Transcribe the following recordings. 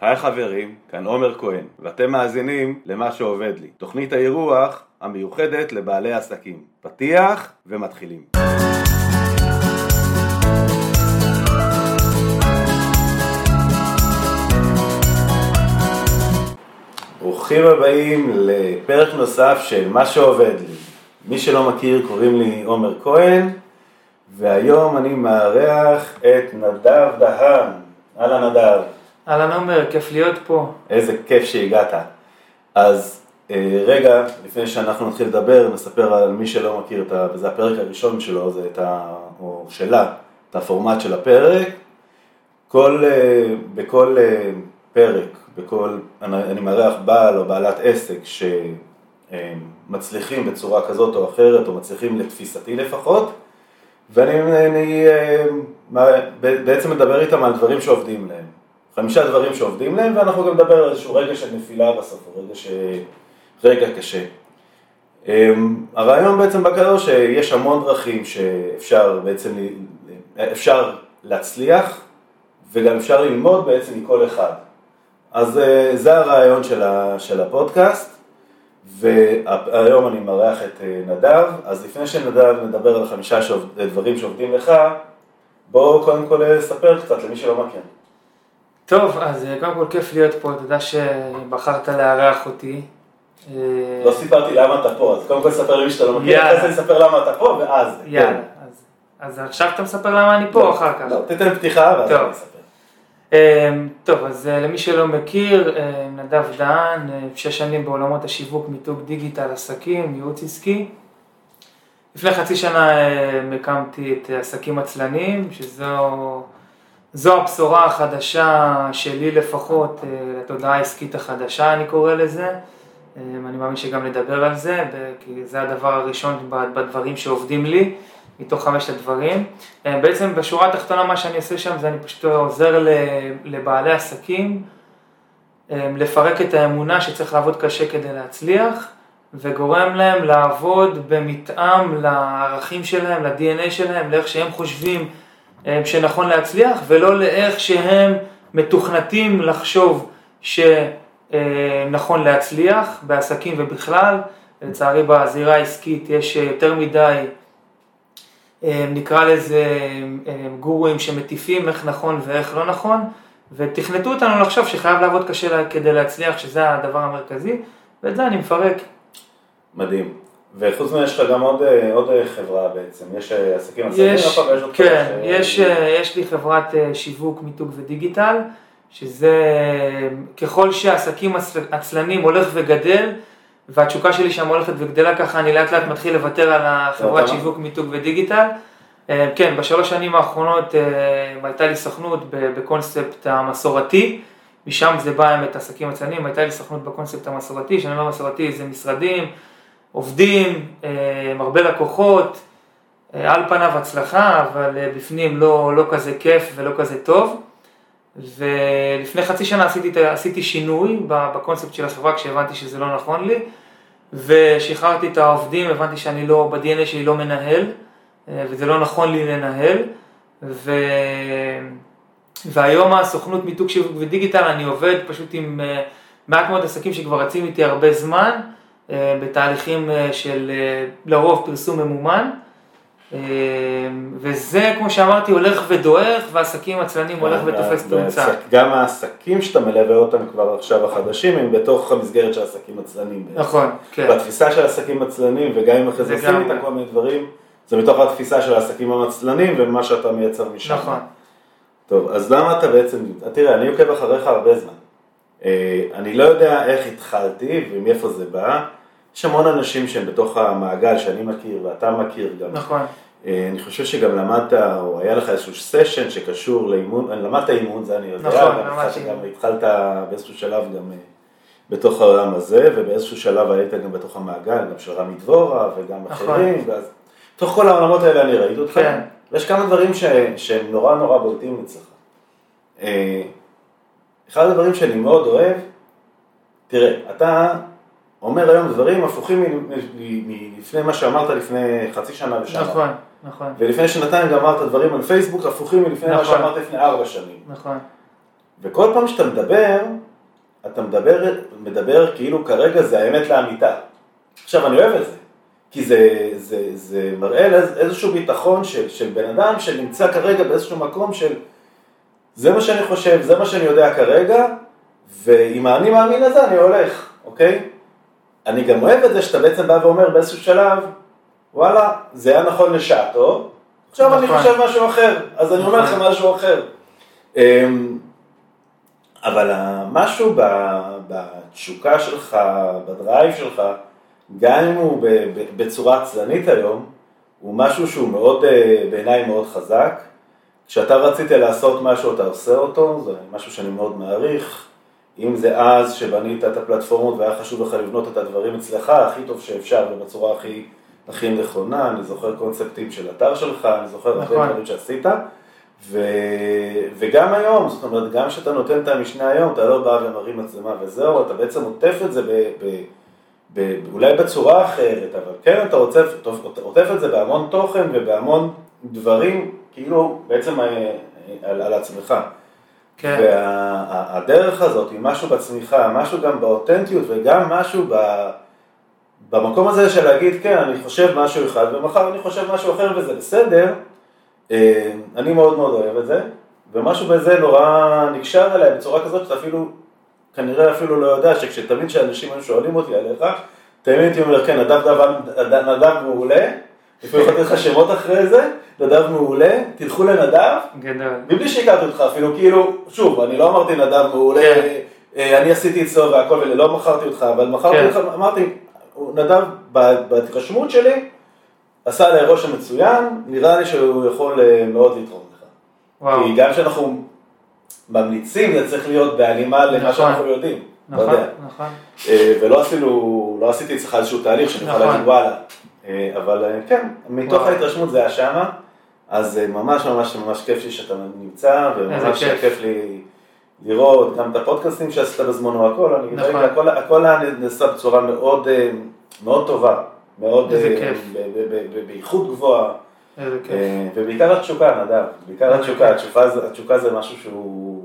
היי חברים, כאן עומר כהן, ואתם מאזינים למה שעובד לי, תוכנית האירוח המיוחדת לבעלי עסקים. פתיח ומתחילים. ברוכים הבאים לפרק נוסף של מה שעובד לי. מי שלא מכיר קוראים לי עומר כהן, והיום אני מארח את נדב דהן. אהלן נדב. אהלן עומר, כיף להיות פה. איזה כיף שהגעת. אז אה, רגע, לפני שאנחנו נתחיל לדבר, נספר על מי שלא מכיר, את ה, וזה הפרק הראשון שלו, זה את ה, או שלה, את הפורמט של הפרק. כל, אה, בכל אה, פרק, בכל, אני, אני מארח בעל או בעלת עסק שמצליחים בצורה כזאת או אחרת, או מצליחים לתפיסתי לפחות, ואני אני, בעצם מדבר איתם על דברים שעובדים להם. חמישה דברים שעובדים להם, ואנחנו גם נדבר על איזשהו רגע של נפילה בסוף, או רגע, ש... רגע קשה. אמ, הרעיון בעצם בקדוש שיש המון דרכים שאפשר בעצם, אפשר להצליח, וגם אפשר ללמוד בעצם מכל אחד. אז אה, זה הרעיון של, ה... של הפודקאסט, והיום אני מארח את אה, נדב, אז לפני שנדב נדבר על חמישה שעובד... דברים שעובדים לך, בואו קודם כל ספר קצת למי שלא מכיר. טוב, אז אה, קודם כל כיף להיות פה, תודה שבחרת לארח אותי. אה, לא סיפרתי למה אתה פה, אז קודם כל ספר למי שאתה לא מכיר, אחרי זה נספר למה אתה פה, ואז... יאללה, כן. אז, עכשיו אתה מספר למה אני פה, לא, אחר כך. לא, תתן פתיחה ואז אני אספר. אה, טוב, אז למי שלא מכיר, נדב דהן, שש שנים בעולמות השיווק, מיתוג דיגיטל, עסקים, ייעוץ עסקי. לפני חצי שנה הקמתי את עסקים עצלנים, שזו... זו הבשורה החדשה שלי לפחות, אה, לתודעה העסקית החדשה אני קורא לזה, אה, אני מאמין שגם נדבר על זה, כי זה הדבר הראשון בדברים שעובדים לי, מתוך חמשת הדברים. אה, בעצם בשורה התחתונה מה שאני עושה שם זה אני פשוט עוזר לבעלי עסקים לפרק את האמונה שצריך לעבוד קשה כדי להצליח, וגורם להם לעבוד במתאם לערכים שלהם, ל-DNA שלהם, לאיך שהם חושבים שנכון להצליח, ולא לאיך שהם מתוכנתים לחשוב שנכון להצליח בעסקים ובכלל. לצערי בזירה העסקית יש יותר מדי, אה, נקרא לזה אה, גורואים שמטיפים איך נכון ואיך לא נכון, ותכנתו אותנו לחשוב שחייב לעבוד קשה כדי להצליח, שזה הדבר המרכזי, ואת זה אני מפרק. מדהים. וחוץ מזה יש לך גם עוד, אה, עוד אה, חברה בעצם, יש אה, עסקים עצמאים, יש, כן, ש... יש, יש לי חברת שיווק, מיתוג ודיגיטל, שזה ככל שהעסקים עצלנים הולך וגדל, והתשוקה שלי שם הולכת וגדלה ככה, אני לאט לאט מתחיל לוותר על החברת שיווק, מיתוג ודיגיטל. כן, בשלוש שנים האחרונות הייתה לי סוכנות בקונספט המסורתי, משם זה בא עם את העסקים עצלנים, הייתה לי סוכנות בקונספט המסורתי, שאני אומר מסורתי זה משרדים, עובדים, אה, הרבה לקוחות, אה, על פניו הצלחה, אבל אה, בפנים לא, לא כזה כיף ולא כזה טוב. ולפני חצי שנה עשיתי, עשיתי שינוי בקונספט של החברה כשהבנתי שזה לא נכון לי, ושחררתי את העובדים, הבנתי שאני לא, ב-DNA שלי לא מנהל, וזה לא נכון לי לנהל, ו... והיום הסוכנות מיתוג שיווק ודיגיטל, אני עובד פשוט עם מעט מאוד עסקים שכבר רצים איתי הרבה זמן, בתהליכים אה, של אה, לרוב פרסום ממומן. וזה, כמו שאמרתי, הולך ודועך, והעסקים עצלנים הולך ותופס תאוצה. גם העסקים שאתה מלווה אותם כבר עכשיו החדשים, הם בתוך המסגרת של עסקים עצלנים. נכון, כן. והתפיסה של עסקים עצלנים, וגם אם אחרי זה עושים איתם כל מיני דברים, זה מתוך התפיסה של העסקים המצלנים ומה שאתה מייצר משם. נכון. טוב, אז למה אתה בעצם, תראה, אני עוקב אחריך הרבה זמן. אני לא יודע איך התחלתי ומאיפה זה בא. יש המון אנשים שהם בתוך המעגל שאני מכיר ואתה מכיר גם. נכון. אה, אני חושב שגם למדת, או היה לך איזשהו סשן שקשור לאימון, למדת אימון, זה אני יודע. נכון, למדתי. גם התחלת באיזשהו שלב גם אה, בתוך העולם הזה, ובאיזשהו שלב היית גם בתוך המעגל, גם של רמי דבורה וגם נכון. אחרים, ואז בתוך כל העולמות האלה אני ראיתי אותך. כן. ויש כמה דברים ש, שהם נורא נורא בולטים אצלך. אה, אחד הדברים שאני מאוד אוהב, תראה, אתה אומר היום דברים הפוכים מלפני מה שאמרת לפני חצי שנה ושנה. נכון, נכון. ולפני שנתיים גם אמרת דברים על פייסבוק הפוכים מלפני נכון. מה שאמרת לפני ארבע שנים. נכון. וכל פעם שאתה מדבר, אתה מדבר, מדבר כאילו כרגע זה האמת לאמיתה. עכשיו, אני אוהב את זה, כי זה, זה, זה מראה איזשהו ביטחון של, של בן אדם שנמצא כרגע באיזשהו מקום של זה מה שאני חושב, זה מה שאני יודע כרגע, ועם האני מאמין הזה אני הולך, אוקיי? אני גם אוהב את זה שאתה בעצם בא ואומר באיזשהו שלב, וואלה, זה היה נכון לשעתו, עכשיו אני נכון. חושב משהו אחר, אז אני אומר לכם משהו אחר. אמ, אבל משהו בתשוקה שלך, בדרייב שלך, גם אם הוא בצורה עצלנית היום, הוא משהו שהוא מאוד, אה, בעיניי מאוד חזק. כשאתה רצית לעשות משהו, אתה עושה אותו, זה משהו שאני מאוד מעריך. אם זה אז שבנית את הפלטפורמות והיה חשוב לך לבנות את הדברים אצלך הכי טוב שאפשר ובצורה הכי, הכי נכונה, אני זוכר קונספטים של אתר שלך, אני זוכר הרבה נכון. דברים שעשית. ו... וגם היום, זאת אומרת, גם כשאתה נותן את המשנה היום, אתה לא בא ומרים מצלמה וזהו, אתה בעצם עוטף את זה ב... ב... ב... אולי בצורה אחרת, אבל כן, אתה עוטף, עוטף את זה בהמון תוכן ובהמון דברים, כאילו, בעצם אה, על, על עצמך. כן. והדרך הזאת היא משהו בצמיחה, משהו גם באותנטיות וגם משהו ב... במקום הזה של להגיד, כן, אני חושב משהו אחד ומחר אני חושב משהו אחר וזה בסדר, אה, אני מאוד מאוד אוהב את זה, ומשהו בזה נורא נקשר אליי בצורה כזאת שאתה אפילו, כנראה אפילו לא יודע, שכשתמיד כשאנשים היו שואלים אותי עליך, תמיד הייתי אומר, כן, נדב, נדב מעולה, לפעמים יכולתי לך שמות אחרי זה, נדב מעולה, תלכו לנדב. מבלי שהכרתי אותך אפילו, כאילו, שוב, אני לא אמרתי נדב מעולה, כן. אה, אני עשיתי אצלו והכל, ולא מכרתי אותך, אבל מכרתי כן. אותך, אמרתי, נדב, בהתרשמות שלי, עשה עליי רושם מצוין, נראה לי שהוא יכול אה, מאוד לתרום לך. וואו. כי גם כשאנחנו ממליצים, זה צריך להיות בהלימה למה נכון. שאנחנו יודעים. לא נכון, יודע. נכון. אה, ולא עשינו, לא עשיתי אצלך איזשהו תהליך שאני יכול נכון. להגיד וואלה. אה, אבל אה, כן, מתוך. ההתרשמות זה היה שמה, אז אה, ממש ממש ממש כיף לי שאתה נמצא, וממש כיף. לי לראות גם את הפודקאסטים שעשית בזמנו, הכל, אני נכון. ראיתי, הכל- הכל היה נעשה בצורה מאוד מאוד טובה, מאוד, איזה כיף. באיכות גבוהה, איזה כיף. ובעיקר התשוקה, נדב, בעיקר התשוקה. התשוקה זה- משהו שהוא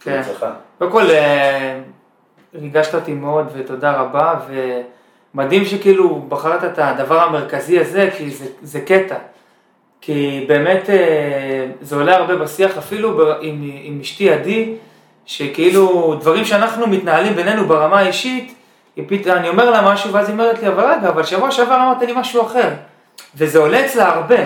כן. קודם כל, ריגשת אותי מאוד ותודה רבה, ומדהים שכאילו בחרת את הדבר המרכזי הזה, כי זה, זה קטע. כי באמת אה, זה עולה הרבה בשיח, אפילו עם, עם אשתי עדי, שכאילו דברים שאנחנו מתנהלים בינינו ברמה האישית, פתאום, אני אומר לה משהו ואז היא אומרת לי, אבל רגע, אבל שבוע שעבר אמרת לי משהו אחר. וזה עולה אצלה הרבה.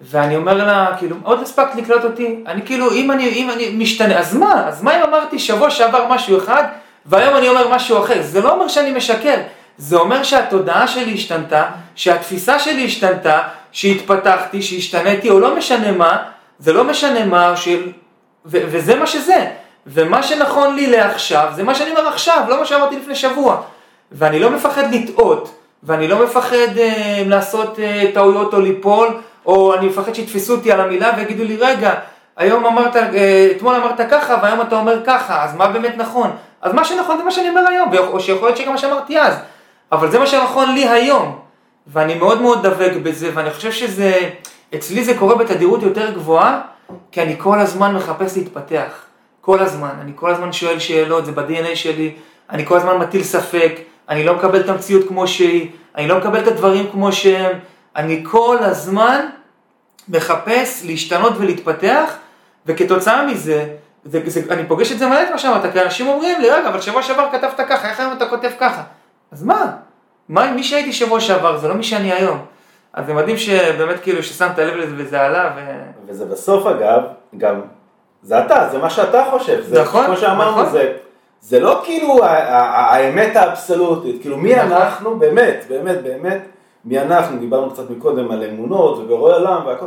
ואני אומר לה, כאילו, עוד הספקת לקלוט אותי, אני כאילו, אם אני, אם אני משתנה, אז מה? אז מה אם אמרתי שבוע שעבר משהו אחד, והיום אני אומר משהו אחר? זה לא אומר שאני משקר, זה אומר שהתודעה שלי השתנתה, שהתפיסה שלי השתנתה, שהתפתחתי, שהשתניתי, או לא משנה מה, זה לא משנה מה, של... ו- וזה מה שזה. ומה שנכון לי לעכשיו, זה מה שאני אומר עכשיו, לא מה שאמרתי לפני שבוע. ואני לא מפחד לטעות, ואני לא מפחד אה, לעשות אה, טעויות או ליפול, או אני מפחד שיתפסו אותי על המילה ויגידו לי, רגע, היום אמרת, אה, אתמול אמרת ככה, והיום אתה אומר ככה, אז מה באמת נכון? אז מה שנכון זה מה שאני אומר היום, או שיכול להיות שגם מה שאמרתי אז, אבל זה מה שנכון לי היום. ואני מאוד מאוד דבק בזה, ואני חושב שזה, אצלי זה קורה בתדירות יותר גבוהה, כי אני כל הזמן מחפש להתפתח. כל הזמן, אני כל הזמן שואל שאלות, זה ב-DNA שלי, אני כל הזמן מטיל ספק, אני לא מקבל את המציאות כמו שהיא, אני לא מקבל את הדברים כמו שהם, אני כל הזמן מחפש להשתנות ולהתפתח, וכתוצאה מזה, זה, זה, אני פוגש את זה מלא את מה שאמרת, כי אנשים אומרים לי, רגע, אבל שבוע שעבר כתבת ככה, איך היום אתה כותב ככה? אז מה? מה, מי שהייתי שבוע שעבר, זה לא מי שאני היום. אז זה מדהים שבאמת כאילו ששמת לב לזה וזה עלה, ו... וזה בסוף אגב, גם, זה אתה, זה מה שאתה חושב, זה נכון, כמו שאמרנו, נכון. זה, זה לא כאילו האמת האבסולוטית, כאילו מי נכון. אנחנו, באמת, באמת, באמת, מי אנחנו, דיברנו קצת מקודם על אמונות וברואי עולם והכל,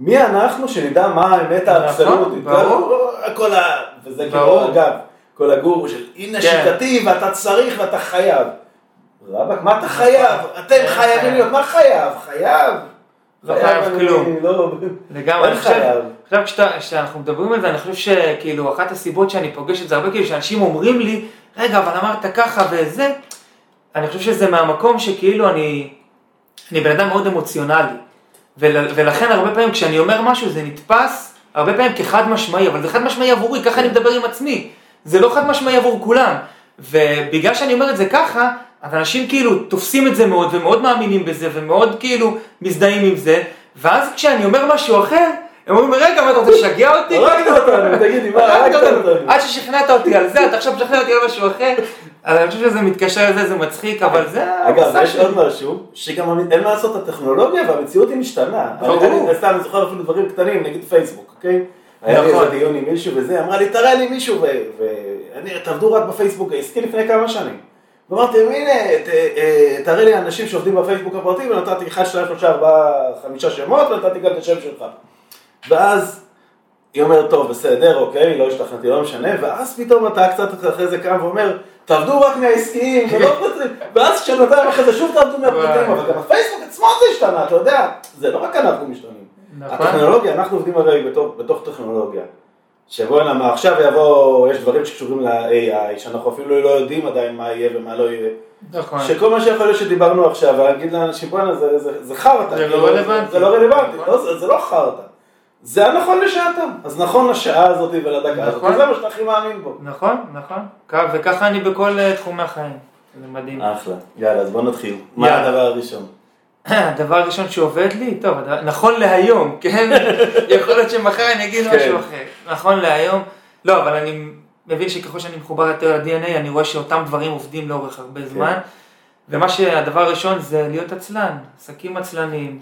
מי אנחנו שנדע מה האמת האבסולוטית, נכון, ברור. הכל ה... וזה ברור. כאילו, אגב, כל הגורו של הנה כן. שיטתי ואתה צריך ואתה חייב. רבאק, מה אתה חייב? אתם חייבים חייב. להיות, מה חייב? חייב. לא חייב כלום. לא- לגמרי, אני חושב. עכשיו כשאנחנו מדברים על זה, אני חושב שכאילו אחת הסיבות שאני פוגש את זה הרבה, כאילו שאנשים אומרים לי, רגע, אבל אמרת ככה וזה, אני חושב שזה מהמקום שכאילו אני, אני בן אדם מאוד אמוציונלי, ול, ולכן הרבה פעמים כשאני אומר משהו זה נתפס הרבה פעמים כחד משמעי, אבל זה חד משמעי עבורי, ככה אני מדבר עם עצמי. זה לא חד משמעי עבור כולם. ובגלל שאני אומר את זה ככה, אז אנשים כאילו תופסים את זה מאוד ומאוד מאמינים בזה ומאוד כאילו מזדהים עם זה, ואז כשאני אומר משהו אחר, הם אומרים, רגע, מה אתה רוצה לשגע אותי? הרגת אותנו, תגידי, מה, הרגת אותנו. עד ששכנעת אותי על זה, אתה עכשיו משכנע אותי על משהו אחר. אז אני חושב שזה מתקשר לזה, זה מצחיק, אבל זה אגב, יש. עוד משהו, שגם אין מה לעשות, הטכנולוגיה והמציאות היא משתנה. אני- סתם זוכר אפילו דברים קטנים, נגיד פייסבוק, אוקיי? היה לי נכון. איזה דיון עם מישהו וזה, אמרה לי, תראה לי מישהו, ואני, תעבדו רק בפייסבוק העסקי לפני כמה שנים. ואמרתי להם, הנה, אה, תראה לי אנשים שעובדים בפייסבוק הפרטי, ונתתי 1, 2, 3, 4, 5 שמות, ונתתי גם את השם שלך. ואז היא אומרת, טוב, בסדר, אוקיי, לא השתכנעתי, לא משנה, ואז פתאום אתה קצת אחרי זה קם ואומר, תעבדו רק מהעסקיים, ואז כשנתיים אחרי זה שוב תעבדו מהפרטים. אבל גם הפייסבוק עצמו זה השתנה, אתה יודע, זה לא רק אנחנו משתנים. נכון. הטכנולוגיה, אנחנו עובדים הרי בתוך טכנולוגיה. שבוא הנה, מה עכשיו יבוא, יש דברים שקשורים ל-AI, שאנחנו אפילו לא יודעים עדיין מה יהיה ומה לא יהיה. נכון. שכל מה שיכול להיות שדיברנו עכשיו, להגיד לאנשים, בואנה, זה, זה, זה חרטא. זה לא כאילו, רלוונטי. זה לא רלוונטי, נכון. לא, זה, זה לא חרטא. זה הנכון לשעתם. אז נכון לשעה הזאת ולדקה הזאת, נכון. זה מה שאתה הכי מאמין בו. נכון, נכון. וככה אני בכל אה, תחומי החיים. זה מדהים. אחלה. יאללה, אז בוא נתחיל. מה יאללה. הדבר הראשון? הדבר הראשון שעובד לי, טוב, נכון להיום, כן? יכול להיות שמחר אני אגיד כן. משהו אחר. נכון להיום, לא, אבל אני מבין שככל שאני מחובר יותר ל-DNA, אני רואה שאותם דברים עובדים לאורך הרבה כן. זמן. ומה שהדבר הראשון זה להיות עצלן, עסקים עצלניים.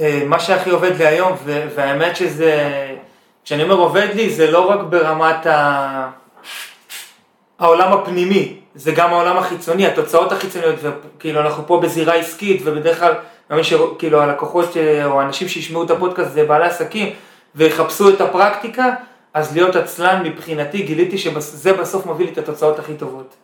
אה, מה שהכי עובד לי היום, והאמת שזה, כשאני אומר עובד לי, זה לא רק ברמת ה... העולם הפנימי, זה גם העולם החיצוני, התוצאות החיצוניות, וכאילו אנחנו פה בזירה עסקית, ובדרך כלל, מאמין שכאילו הלקוחות אה, או האנשים שישמעו את הפודקאסט זה בעלי עסקים, ויחפשו את הפרקטיקה, אז להיות עצלן מבחינתי, גיליתי שזה בסוף מביא לי את התוצאות הכי טובות.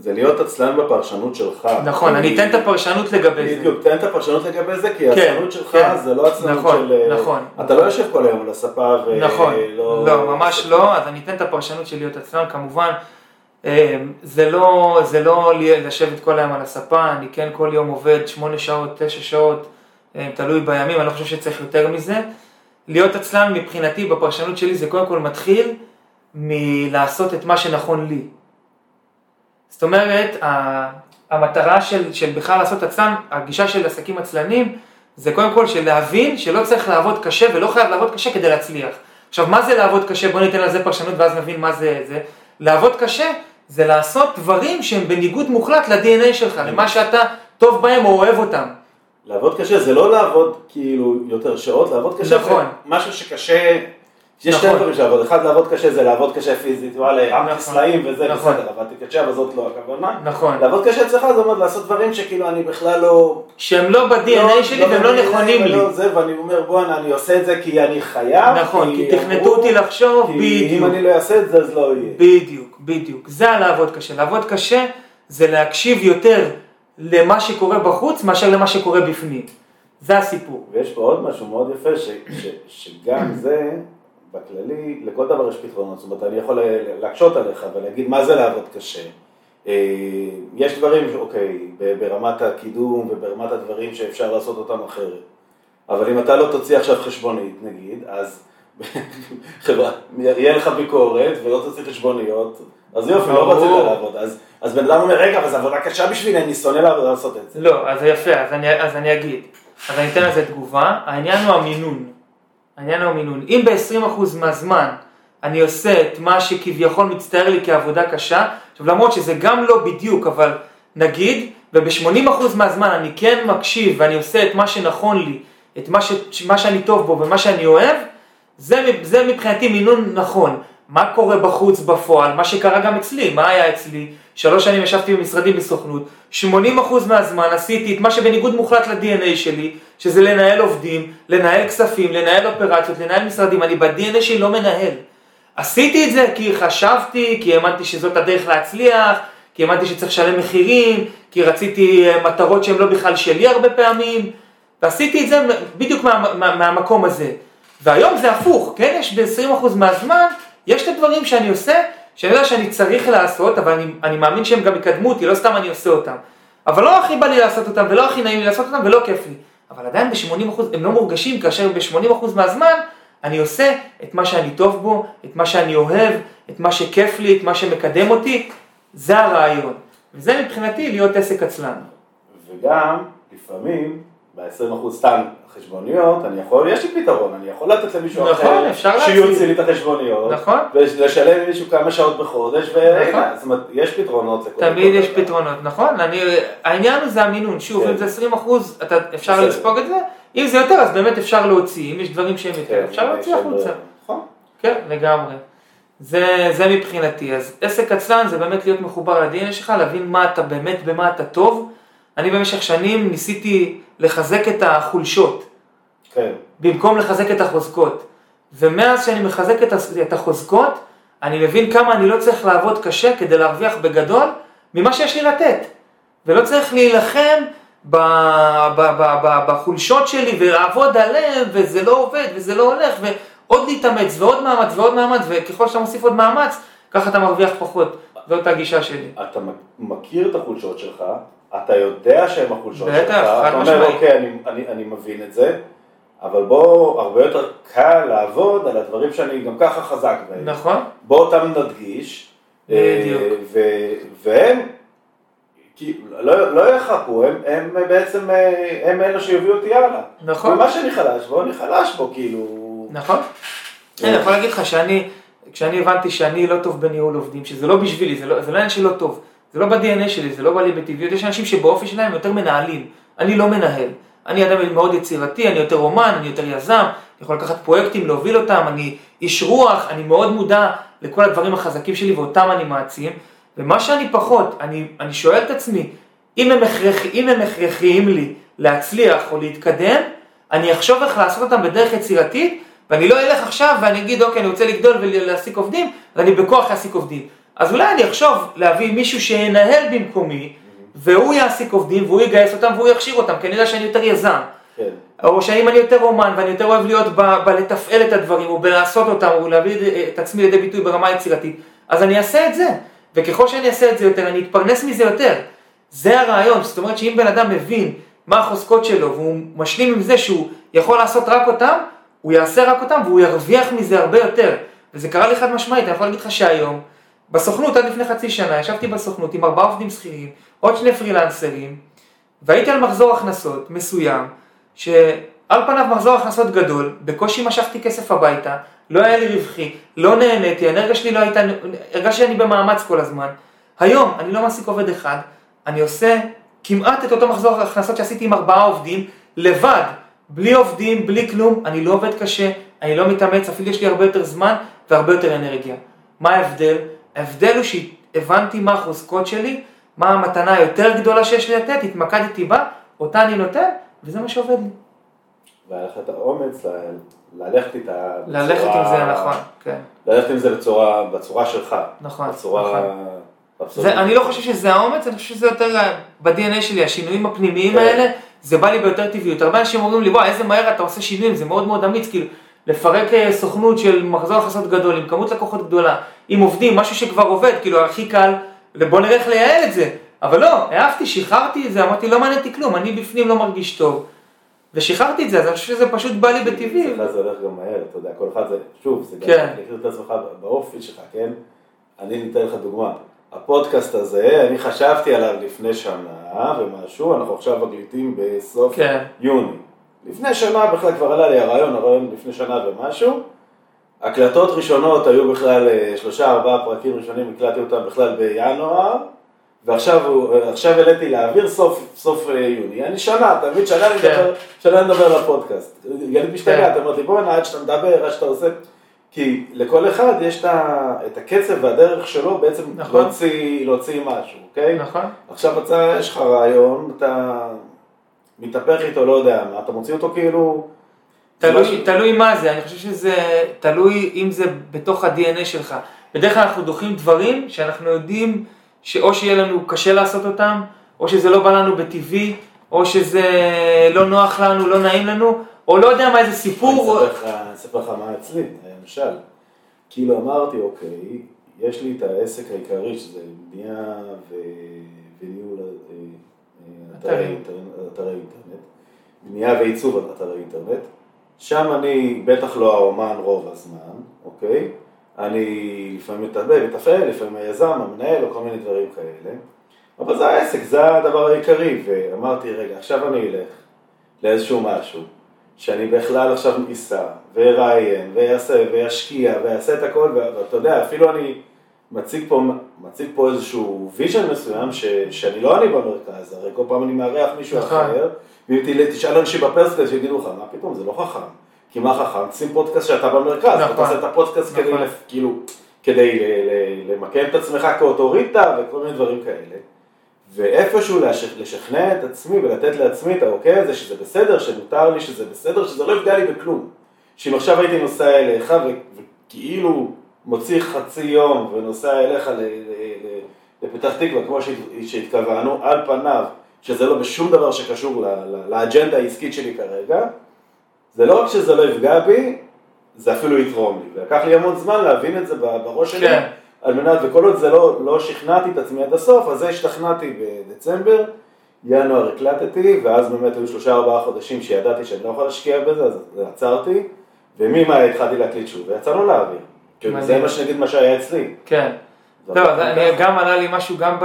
זה להיות עצלן בפרשנות שלך. נכון, אני אתן את הפרשנות לגבי זה. בדיוק, תן את הפרשנות לגבי זה, כי כן, העצלנות שלך כן. זה לא עצלנות נכון, של... נכון. אתה לא יושב כל היום על הספה ולא... נכון, לא, ממש לא, אז אני אתן את הפרשנות של להיות עצלן, כמובן, אה, זה לא, זה לא לשבת כל היום על הספה, אני כן כל יום עובד שמונה שעות, תשע שעות, אה, תלוי בימים, אני לא חושב שצריך יותר מזה. להיות עצלן מבחינתי, בפרשנות שלי, זה קודם כל מתחיל מלעשות את מה שנכון לי. זאת אומרת, המטרה של, של בכלל לעשות עצלן, הגישה של עסקים עצלנים, זה קודם כל של להבין שלא צריך לעבוד קשה ולא חייב לעבוד קשה כדי להצליח. עכשיו, מה זה לעבוד קשה? בוא ניתן לזה פרשנות ואז נבין מה זה זה. לעבוד קשה זה לעשות דברים שהם בניגוד מוחלט ל-DNA שלך, למה שאתה טוב בהם או אוהב אותם. לעבוד קשה זה לא לעבוד כאילו יותר שעות, לעבוד קשה נכון. זה משהו שקשה, יש שתי נכון. דברים שלעבוד, אחד לעבוד קשה זה לעבוד קשה פיזית, וואלה, הרמתי נכון. סלעים וזה נכון. בסדר, עבדתי קשה אבל זאת לא הכוונה. נכון. לעבוד קשה אצלך זה אומר לעשות דברים שכאילו אני בכלל לא... שהם לא ב-DNA שלי והם לא נכונים לי. ולא זה, ואני אומר בואנה אני עושה את זה כי אני חייב, נכון, כי תכנתו אמרו, אותי לחשוב, כי אם בדיוק. אני לא אעשה את זה אז לא יהיה. בדיוק, בדיוק. זה הלעבוד קשה. לעבוד קשה זה להקשיב יותר למה שקורה בחוץ מאשר למה שקורה בפנים. זה הסיפור. ויש פה עוד משהו מאוד יפה, ש, ש, שגם זה, בכללי, לכל דבר יש פתרונות. זאת אומרת, אני יכול להקשות עליך ולהגיד מה זה לעבוד קשה. אה, יש דברים, אוקיי, ברמת הקידום וברמת הדברים שאפשר לעשות אותם אחרת. אבל אם אתה לא תוציא עכשיו חשבונית, נגיד, אז חברה, יהיה לך ביקורת ולא תוציא חשבוניות, אז יופי, לא. רצית לעבוד. אז, בן אדם אומר, רגע, אבל זו עבודה קשה בשבילי, אני שונא לעשות את זה. לא, אז יפה, אז אני, אז אני אגיד. אז אני אתן לזה תגובה. העניין הוא המינון. העניין הוא המינון. אם ב-20% מהזמן אני עושה את מה שכביכול מצטער לי כעבודה קשה, עכשיו למרות שזה גם לא בדיוק, אבל נגיד, וב-80% מהזמן אני כן מקשיב ואני עושה את מה שנכון לי, את מה, ש, מה שאני טוב בו ומה שאני אוהב, זה, זה מבחינתי מינון נכון. מה קורה בחוץ בפועל, מה שקרה גם אצלי, מה היה אצלי? שלוש שנים ישבתי במשרדים בסוכנות, 80% מהזמן עשיתי את מה שבניגוד מוחלט ל-DNA שלי, שזה לנהל עובדים, לנהל כספים, לנהל אופרציות, לנהל משרדים, אני ב-DNA שלי לא מנהל. עשיתי את זה כי חשבתי, כי האמנתי שזאת הדרך להצליח, כי האמנתי שצריך לשלם מחירים, כי רציתי אה, מטרות שהן לא בכלל שלי הרבה פעמים, ועשיתי את זה בדיוק מה, מה, מהמקום הזה. והיום זה הפוך, כן? יש ב-20% מהזמן, יש את הדברים שאני עושה, שאני יודע שאני צריך לעשות, אבל אני, אני מאמין שהם גם יקדמו אותי, לא סתם אני עושה אותם. אבל לא הכי בא לי לעשות אותם, ולא הכי נעים לי לעשות אותם, ולא כיף לי. אבל עדיין ב-80% הם לא מורגשים, כאשר ב-80% מהזמן אני עושה את מה שאני טוב בו, את מה שאני אוהב, את מה שכיף לי, את מה שמקדם אותי, זה הרעיון. וזה מבחינתי להיות עסק עצלן. וגם, לפעמים, ב-20% סתם חשבוניות, אני יכול, יש לי פתרון, אני יכול לתת למישהו נכון, אחר. שיוציא לי את החשבוניות, נכון. ולשלם למישהו כמה שעות בחודש, נכון. והנה, זאת אומרת, יש פתרונות לכל תמיד יש דבר. פתרונות, נכון? אני, העניין הוא זה המינון, שוב, כן. אם זה 20 אחוז, אתה, אפשר בסדר. לספוג את זה, אם זה יותר, אז באמת אפשר להוציא, אם יש דברים שהם יותר, כן, אפשר להוציא החוצה. נכון. כן, לגמרי. זה, זה מבחינתי. אז עסק עצלן זה באמת להיות מחובר ל-DNA שלך, להבין מה אתה באמת, במה אתה טוב. אני במשך שנים ניסיתי לחזק את החולשות, כן, במקום לחזק את החוזקות. ומאז שאני מחזק את, החוזקות, אני מבין כמה אני לא צריך לעבוד קשה כדי להרוויח בגדול ממה שיש לי לתת. ולא צריך להילחם ב, ב, ב, ב, בחולשות שלי ולעבוד עליהן, וזה לא עובד, וזה לא הולך, ועוד להתאמץ, ועוד מאמץ, ועוד מאמץ, וככל שאתה מוסיף עוד מאמץ, ככה אתה מרוויח פחות. זאת הגישה שלי. אתה מכיר את החולשות שלך, אתה יודע שהן החולשות שלך, אתה אומר. אוקיי, אני, אני, אני מבין את זה, אבל בוא, הרבה יותר קל לעבוד על הדברים שאני גם ככה חזק בהם. נכון? בוא אותם נדגיש, בדיוק. אה, ו- והם, כי לא, לא יחכו, הם, הם בעצם, אה, הם אלה שיביאו אותי הלאה. נכון. ומה שאני חלש בו, אני חלש בו, כאילו... נכון. אני יכול להגיד לך שאני, כשאני הבנתי שאני לא טוב בניהול עובדים, שזה לא בשבילי, זה לא זה לא עניין שלא טוב, זה לא ב-DNA שלי, זה לא בא לי בטבעיות, יש אנשים שבאופי שלהם יותר מנהלים, אני לא מנהל. אני אדם מאוד יצירתי, אני יותר אומן, אני יותר יזם, אני יכול לקחת פרויקטים, להוביל אותם, אני איש רוח, אני מאוד מודע לכל הדברים החזקים שלי ואותם אני מעצים, ומה שאני פחות, אני, אני שואל את עצמי, אם הם, הכרח, אם הם הכרחיים לי להצליח או להתקדם, אני אחשוב איך לעשות אותם בדרך יצירתית, ואני לא אלך עכשיו ואני אגיד, אוקיי, אני רוצה לגדול ולהעסיק עובדים, ואני בכוח אעסיק עובדים. אז אולי אני אחשוב להביא מישהו שינהל במקומי, והוא יעסיק עובדים, והוא יגייס אותם, והוא יכשיר אותם, כי אני יודע שאני יותר יזם. כן. או שאם אני יותר אומן ואני יותר אוהב להיות ב- בלתפעל את הדברים, או בלעשות אותם, או להביא את עצמי לידי ביטוי ברמה יצירתית, אז אני אעשה את זה. וככל שאני אעשה את זה יותר, אני אתפרנס מזה יותר. זה הרעיון, זאת אומרת שאם בן אדם מבין מה החוזקות שלו, והוא משלים עם זה שהוא יכול לעשות רק אותם, הוא יעשה רק אותם והוא ירוויח מזה הרבה יותר. וזה קרה לי חד משמעית, אני יכול להגיד לך שהיום, בסוכנות עד לפני חצי שנה, ישבתי בסוכנות עם ארבעה עובדים שכירים, עוד שני פרילנסרים, והייתי על מחזור הכנסות מסוים, שעל פניו מחזור הכנסות גדול, בקושי משכתי כסף הביתה, לא היה לי רווחי, לא נהניתי, האנרגיה שלי לא הייתה, הרגשתי שאני במאמץ כל הזמן. היום אני לא מעסיק עובד אחד, אני עושה כמעט את אותו מחזור הכנסות שעשיתי עם ארבעה עובדים, לבד, בלי עובדים, בלי כלום, אני לא עובד קשה, אני לא מתאמץ, אפילו יש לי הרבה יותר זמן והרבה יותר אנרגיה. מה ההבדל? ההבדל הוא שהבנתי מה החוזקות שלי, מה המתנה היותר גדולה שיש לי לתת, התמקדתי בה, אותה אני נותן, וזה מה שעובד לי. והיה לך את האומץ ללכת איתה ללכת עם זה נכון, כן. ללכת עם זה בצורה, בצורה שלך. נכון, בצורה... נכון. זה, אני לא חושב שזה האומץ, אני חושב שזה יותר ב-DNA שלי, השינויים הפנימיים כן. האלה, זה בא לי ביותר טבעיות. הרבה אנשים אומרים לי, וואי, איזה מהר אתה עושה שינויים, זה מאוד מאוד אמיץ, כאילו, לפרק אה, סוכנות של מחזור הכנסות גדול, עם כמות לקוחות גדולה, עם עובדים, משהו שכבר עובד, כאילו, הכי קל, בוא נראה איך לייעל את זה. אבל לא, העפתי, שחררתי את זה, אמרתי, לא מעניין אותי כלום, אני בפנים לא מרגיש טוב. ושחררתי את זה, אז אני חושב שזה פשוט בא לי בטבעי. אצלך זה הולך גם מהר, אתה יודע, כל אחד זה, שוב, זה גם, כן. להכיר את עצמך באופי שלך, כן? אני ניתן לך דוגמה. הפודקאסט הזה, אני חשבתי עליו לפני שנה ומשהו, אנחנו עכשיו מקליטים בסוף כן. יוני. לפני שנה בכלל כבר עלה לי הרעיון, הרעיון לפני שנה ומשהו. הקלטות ראשונות היו בכלל אה, שלושה ארבעה פרקים ראשונים, הקלטתי אותם בכלל בינואר, ועכשיו אה, העליתי לאוויר סוף, סוף אה, יוני. אני שנה, מבין? שנה אני כן. מדבר, שנה אני מדבר על הפודקאסט. גלית משתגעת, כן. אמרת לי בוא'נה, עד שאתה מדבר, עד שאתה עושה... כי לכל אחד יש את הקצב והדרך שלו בעצם נכון. להוציא, להוציא משהו, אוקיי? נכון? עכשיו אתה, יש לך רעיון, אתה מתהפך איתו, לא יודע מה, אתה מוציא אותו כאילו... תלוי, משהו- תלוי מה זה, אני חושב שזה תלוי אם זה בתוך ה-DNA שלך. בדרך כלל אנחנו דוחים דברים שאנחנו יודעים שאו שיהיה לנו קשה לעשות אותם, או שזה לא בא לנו בטבעי, או שזה לא נוח לנו, לא נעים לנו, או לא יודע מה, איזה סיפור. אני אספר לך- מה אצלי, למשל. כאילו אמרתי, אוקיי, יש לי את העסק העיקרי, שזה בנייה ו- וניהול אתרי אתרים. אינטרנט, אתרי אינטרנט, בנייה ועיצוב אתרי אינטרנט, שם אני בטח לא האומן רוב הזמן, אוקיי? אני לפעמים מתאבד, מתפעל, לפעמים היזם, המנהל או כל מיני דברים כאלה. אבל זה העסק, זה הדבר העיקרי, ואמרתי, רגע, עכשיו אני אלך לאיזשהו משהו, שאני בכלל עכשיו אסע, ואראיין, ויעשה, וישקיע, ויעשה את הכל, ואתה יודע, אפילו אני מציג פה, מציג פה איזשהו vision מסוים, ש, שאני לא אני במרכז, הרי כל פעם אני מארח מישהו נכון. אחר, ואם תשאל אנשים בפרסקל שיגידו לך, מה פתאום, זה לא חכם. כי מה חכם? שים פודקאסט שאתה במרכז, נכון. אתה עושה את הפודקאסט כדי, נכון. כאילו, כדי למקם את עצמך כאוטוריטה וכל מיני דברים כאלה. ואיפשהו לש- לשכנע את עצמי ולתת לעצמי את האוקיי הזה, שזה בסדר, שמותר לי, שזה בסדר, שזה לא יפגע לי בכלום. שאם עכשיו הייתי נוסע אליך וכאילו מוציא חצי יום ונוסע אליך לפתח תקווה, כמו שהת- שהתכוונו, על פניו, שזה לא בשום דבר שקשור לאג'נדה העסקית שלי כרגע, זה לא רק שזה לא יפגע בי, זה אפילו יתרום לי. ולקח לי המון זמן להבין את זה בראש שלי, כן. על מנת, וכל עוד זה לא, לא שכנעתי את עצמי עד הסוף, אז זה השתכנעתי בדצמבר, ינואר הקלטתי, ואז באמת היו שלושה ארבעה חודשים שידעתי שאני לא יכול להשקיע בזה, אז עצרתי, וממאי התחלתי להקליט שוב, ויצאנו לאוויר. כאילו, זה. מה שנגיד מה שהיה אצלי. כן. אז אני, גם עלה לי משהו גם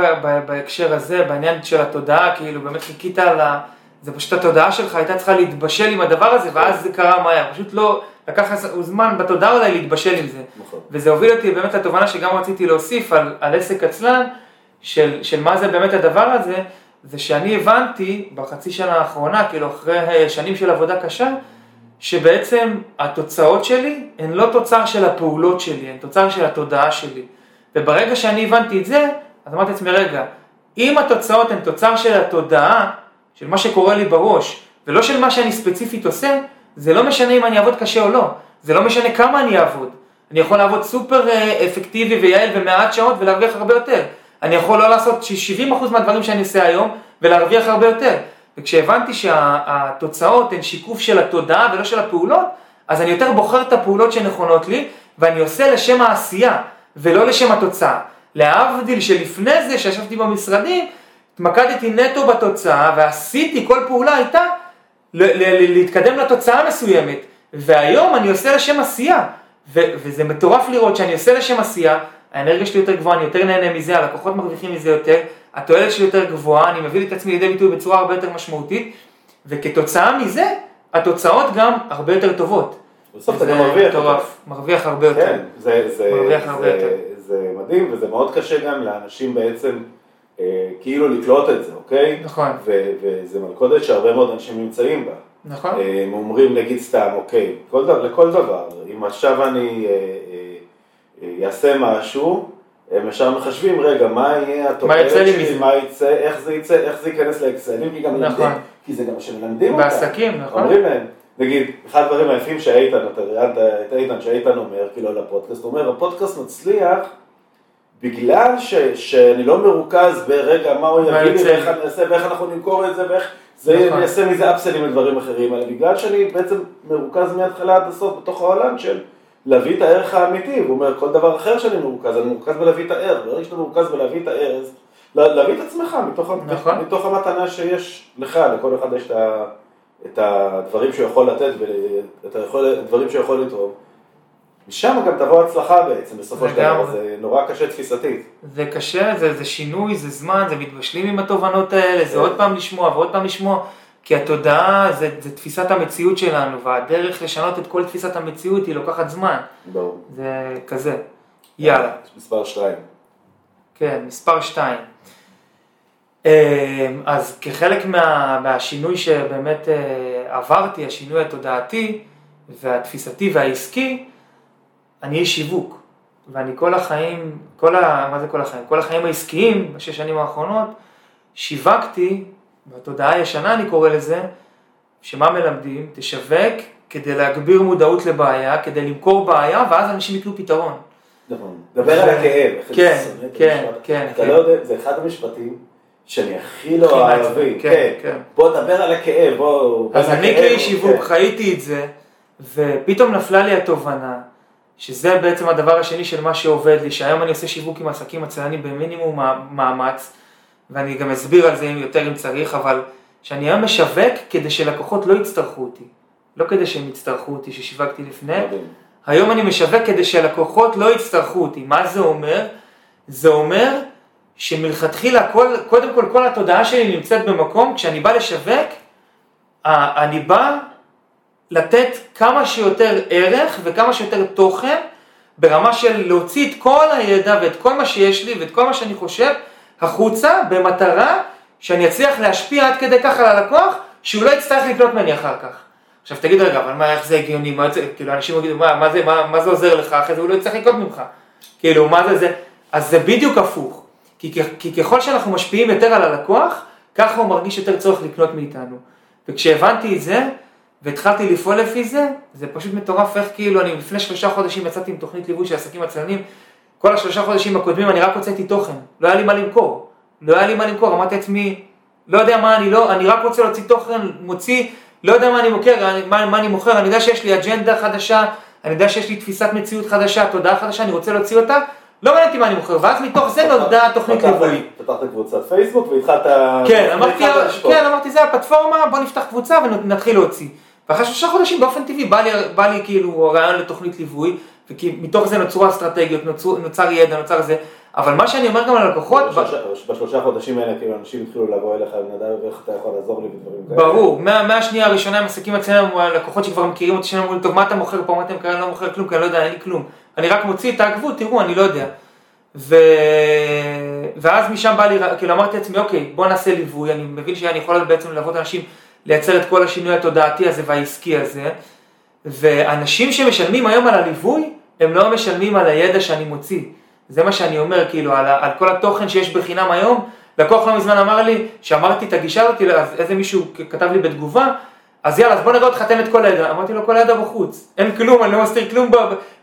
בהקשר הזה, בעניין של התודעה, כאילו באמת חיכית על ה... זה פשוט התודעה שלך הייתה צריכה להתבשל עם הדבר הזה, ואז זה קרה מהר. פשוט לא, לקח זמן בתודעה אולי להתבשל עם זה. נכון. וזה הוביל אותי באמת לתובנה שגם רציתי להוסיף על, על עסק עצלן, של, של מה זה באמת הדבר הזה, זה שאני הבנתי בחצי שנה האחרונה, כאילו אחרי שנים של עבודה קשה, שבעצם התוצאות שלי הן לא תוצר של הפעולות שלי, הן תוצר של התודעה שלי. וברגע שאני הבנתי את זה, אז אמרתי לעצמי, רגע, אם התוצאות הן תוצר של התודעה, של מה שקורה לי בראש, ולא של מה שאני ספציפית עושה, זה לא משנה אם אני אעבוד קשה או לא, זה לא משנה כמה אני אעבוד. אני יכול לעבוד סופר אה, אפקטיבי ויעיל במעט שעות ולהרוויח הרבה יותר. אני יכול לא לעשות 70% מהדברים שאני עושה היום ולהרוויח הרבה יותר. וכשהבנתי שהתוצאות הן שיקוף של התודעה ולא של הפעולות, אז אני יותר בוחר את הפעולות שנכונות לי, ואני עושה לשם העשייה, ולא לשם התוצאה. להבדיל שלפני זה, שישבתי במשרדים, התמקדתי נטו בתוצאה, ועשיתי, כל פעולה הייתה להתקדם לתוצאה מסוימת. והיום אני עושה לשם עשייה, וזה מטורף לראות שאני עושה לשם עשייה, האנרגיה שלי יותר גבוהה, אני יותר נהנה מזה, הלקוחות מרוויחים מזה יותר, התועלת שלי יותר גבוהה, אני מביא את עצמי לידי ביטוי בצורה הרבה יותר משמעותית, וכתוצאה מזה, התוצאות גם הרבה יותר טובות. בסוף אתה גם מרוויח. מטורף, מרוויח הרבה יותר. כן, זה, זה, מרוויח הרבה זה, יותר. זה מדהים, וזה מאוד קשה גם לאנשים בעצם אה, כאילו לקלוט את זה, אוקיי? נכון. ו- וזה מלכודת שהרבה מאוד אנשים נמצאים בה. נכון? אה, הם אומרים נגיד סתם, אוקיי, כל דבר, לכל דבר, אם עכשיו אני אה, אה, אה, אעשה משהו, הם ישר מחשבים, רגע, מה יהיה התועלת לי שלי? מה יצא, איך זה יצא, איך זה ייכנס לאקסלים, כי גם נכון. כי זה גם שמלמדים אותם. בעסקים, נכון? אומרים להם, נגיד, אחד הדברים היפים שאיתן, אתה ראיינת את איתן, שאיתן אומר, כאילו על הפודקאסט, הוא אומר, הפודקאסט מצליח בגלל ש, שאני לא מרוכז ברגע מה הוא יביא לי, ואיך. אני אעשה, ואיך אנחנו נמכור את זה, ואיך זה נכון. יעשה מזה אפסלים לדברים אחרים, אלא בגלל שאני בעצם מרוכז מההתחלה עד הסוף בתוך העולם של להביא את הערך האמיתי, הוא אומר, כל דבר אחר שאני מרוכז, אני מרוכז בלהביא את הערך, ברגע שאתה מרוכז בלהביא את הערך, לה- להביא את עצמך מתוך, נכון. מתוך המתנה שיש לך, לכל אחד יש את ה... את הדברים שהוא יכול לתת ואת הדברים שהוא יכול לתרום. משם גם תבוא הצלחה בעצם, בסופו של דבר. זה נורא קשה תפיסתית. זה קשה, זה, זה שינוי, זה זמן, זה מתבשלים עם התובנות האלה, זה. עוד פעם לשמוע ועוד פעם לשמוע, כי התודעה זה, זה תפיסת המציאות שלנו, והדרך לשנות את כל תפיסת המציאות היא לוקחת זמן, ברור. זה כזה. יאללה, מספר שתיים. כן, מספר שתיים. אז כחלק מה, מהשינוי שבאמת אה, עברתי, השינוי התודעתי והתפיסתי והעסקי, אני איש שיווק. ואני כל החיים, כל ה... מה זה כל החיים? כל החיים העסקיים, בשש שנים האחרונות, שיווקתי, בתודעה הישנה אני קורא לזה, שמה מלמדים? תשווק כדי להגביר מודעות לבעיה, כדי למכור בעיה, ואז אנשים יקנו פתרון. נכון. דבר על הכאב. כן, כן, המשפט. כן, אתה כן. לא יודע, זה אחד המשפטים שאני הכי לא אוהבים. מעצבן, כן, כן. כן. בוא דבר על הכאב, בוא... אז אני כאיש שיווק כן. חייתי את זה, ופתאום נפלה לי התובנה, שזה בעצם הדבר השני של מה שעובד לי, שהיום אני עושה שיווק עם עסקים עצלנים במינימום מא- מאמץ, ואני גם אסביר על זה יותר אם צריך, אבל שאני היום משווק כדי שלקוחות לא יצטרכו אותי. לא כדי שהם יצטרכו אותי ששיווקתי לפני. היום אני משווק כדי שהלקוחות לא יצטרכו אותי. מה זה אומר? זה אומר שמלכתחילה, כל, קודם כל, כל התודעה שלי נמצאת במקום, כשאני בא לשווק, אני בא לתת כמה שיותר ערך וכמה שיותר תוכן, ברמה של להוציא את כל הידע ואת כל מה שיש לי ואת כל מה שאני חושב החוצה, במטרה שאני אצליח להשפיע עד כדי כך על הלקוח, שהוא לא יצטרך לקנות ממני אחר כך. עכשיו תגיד רגע, אבל מה, איך זה הגיוני, מה זה, כאילו אנשים יגידו, מה, מה, זה, מה, מה זה עוזר לך, אחרי זה הוא לא יצטרך לקנות ממך. כאילו, מה זה זה, אז זה בדיוק הפוך. כי, כי ככל שאנחנו משפיעים יותר על הלקוח, ככה הוא מרגיש יותר צורך לקנות מאיתנו. וכשהבנתי את זה, והתחלתי לפעול לפי זה, זה פשוט מטורף איך כאילו, אני לפני שלושה חודשים יצאתי עם תוכנית ליווי של עסקים עצלנים, כל השלושה חודשים הקודמים אני רק הוצאתי תוכן, לא היה לי מה למכור. לא היה לי מה למכור, אמרתי לעצמי, לא יודע מה אני לא, אני רק רוצה להוציא תוכן, מוציא, לא יודע מה אני מוכר, אני- מה, מה אני מוכר, אני יודע שיש לי אג'נדה חדשה, אני יודע שיש לי תפיסת מציאות חדשה, תודעה חדשה, אני רוצה להוציא אותה, לא מעניין אותי מה אני מוכר, ואז מתוך זה נולדה תוכנית פתחת- ליווי. פתחת קבוצת פייסבוק והתחלת... כן, אמרתי. כן, אמרתי, זה הפלטפורמה, בוא נפתח קבוצה ונתחיל להוציא. ואחרי שלושה חודשים באופן טבעי בא לי, בא לי כאילו רעיון לתוכנית ליווי, ומתוך זה נוצרו אסטרטגיות, נוצרו, נוצר ידע, נוצר זה, אבל מה שאני אומר גם ללקוחות, בשלושה- בשלושה חודשים האלה כאילו אנשים התחילו לבוא אליך ונדב ואיך אתה יכול לעזור לי ודברים כאלה. ברור, מה- מהשנייה הראשונה הם עסקים אצלנו, הלקוחות שכבר מכירים אותי, שאומרים, טוב, מה אתה מוכר פה, מה אתה מקרן, לא מוכר כלום, כי אני לא יודע, אין לי כלום. אני רק מוציא, תעקבו, תראו, אני לא יודע. ו... ואז משם בא לי, כאילו אמרתי לעצמי, אוקיי, בוא נעשה ליווי, אני מבין שאני יכול בעצם ללוות אנשים, לייצר את כל השינוי התודעתי הזה והעסקי הזה, ואנשים שמשלמים היום על הליווי, הם לא משלמים על הידע שאני מוציא. זה מה שאני אומר, כאילו, על, על כל התוכן שיש בחינם היום. לקוח לא מזמן אמר לי, שאמרתי את הגישה הזאת, אז איזה מישהו כתב לי בתגובה, אז יאללה, אז בוא נראה אותך תן את כל הידע. אמרתי לו, כל הידע בחוץ. אין כלום, אני לא מסתיר כלום. ב...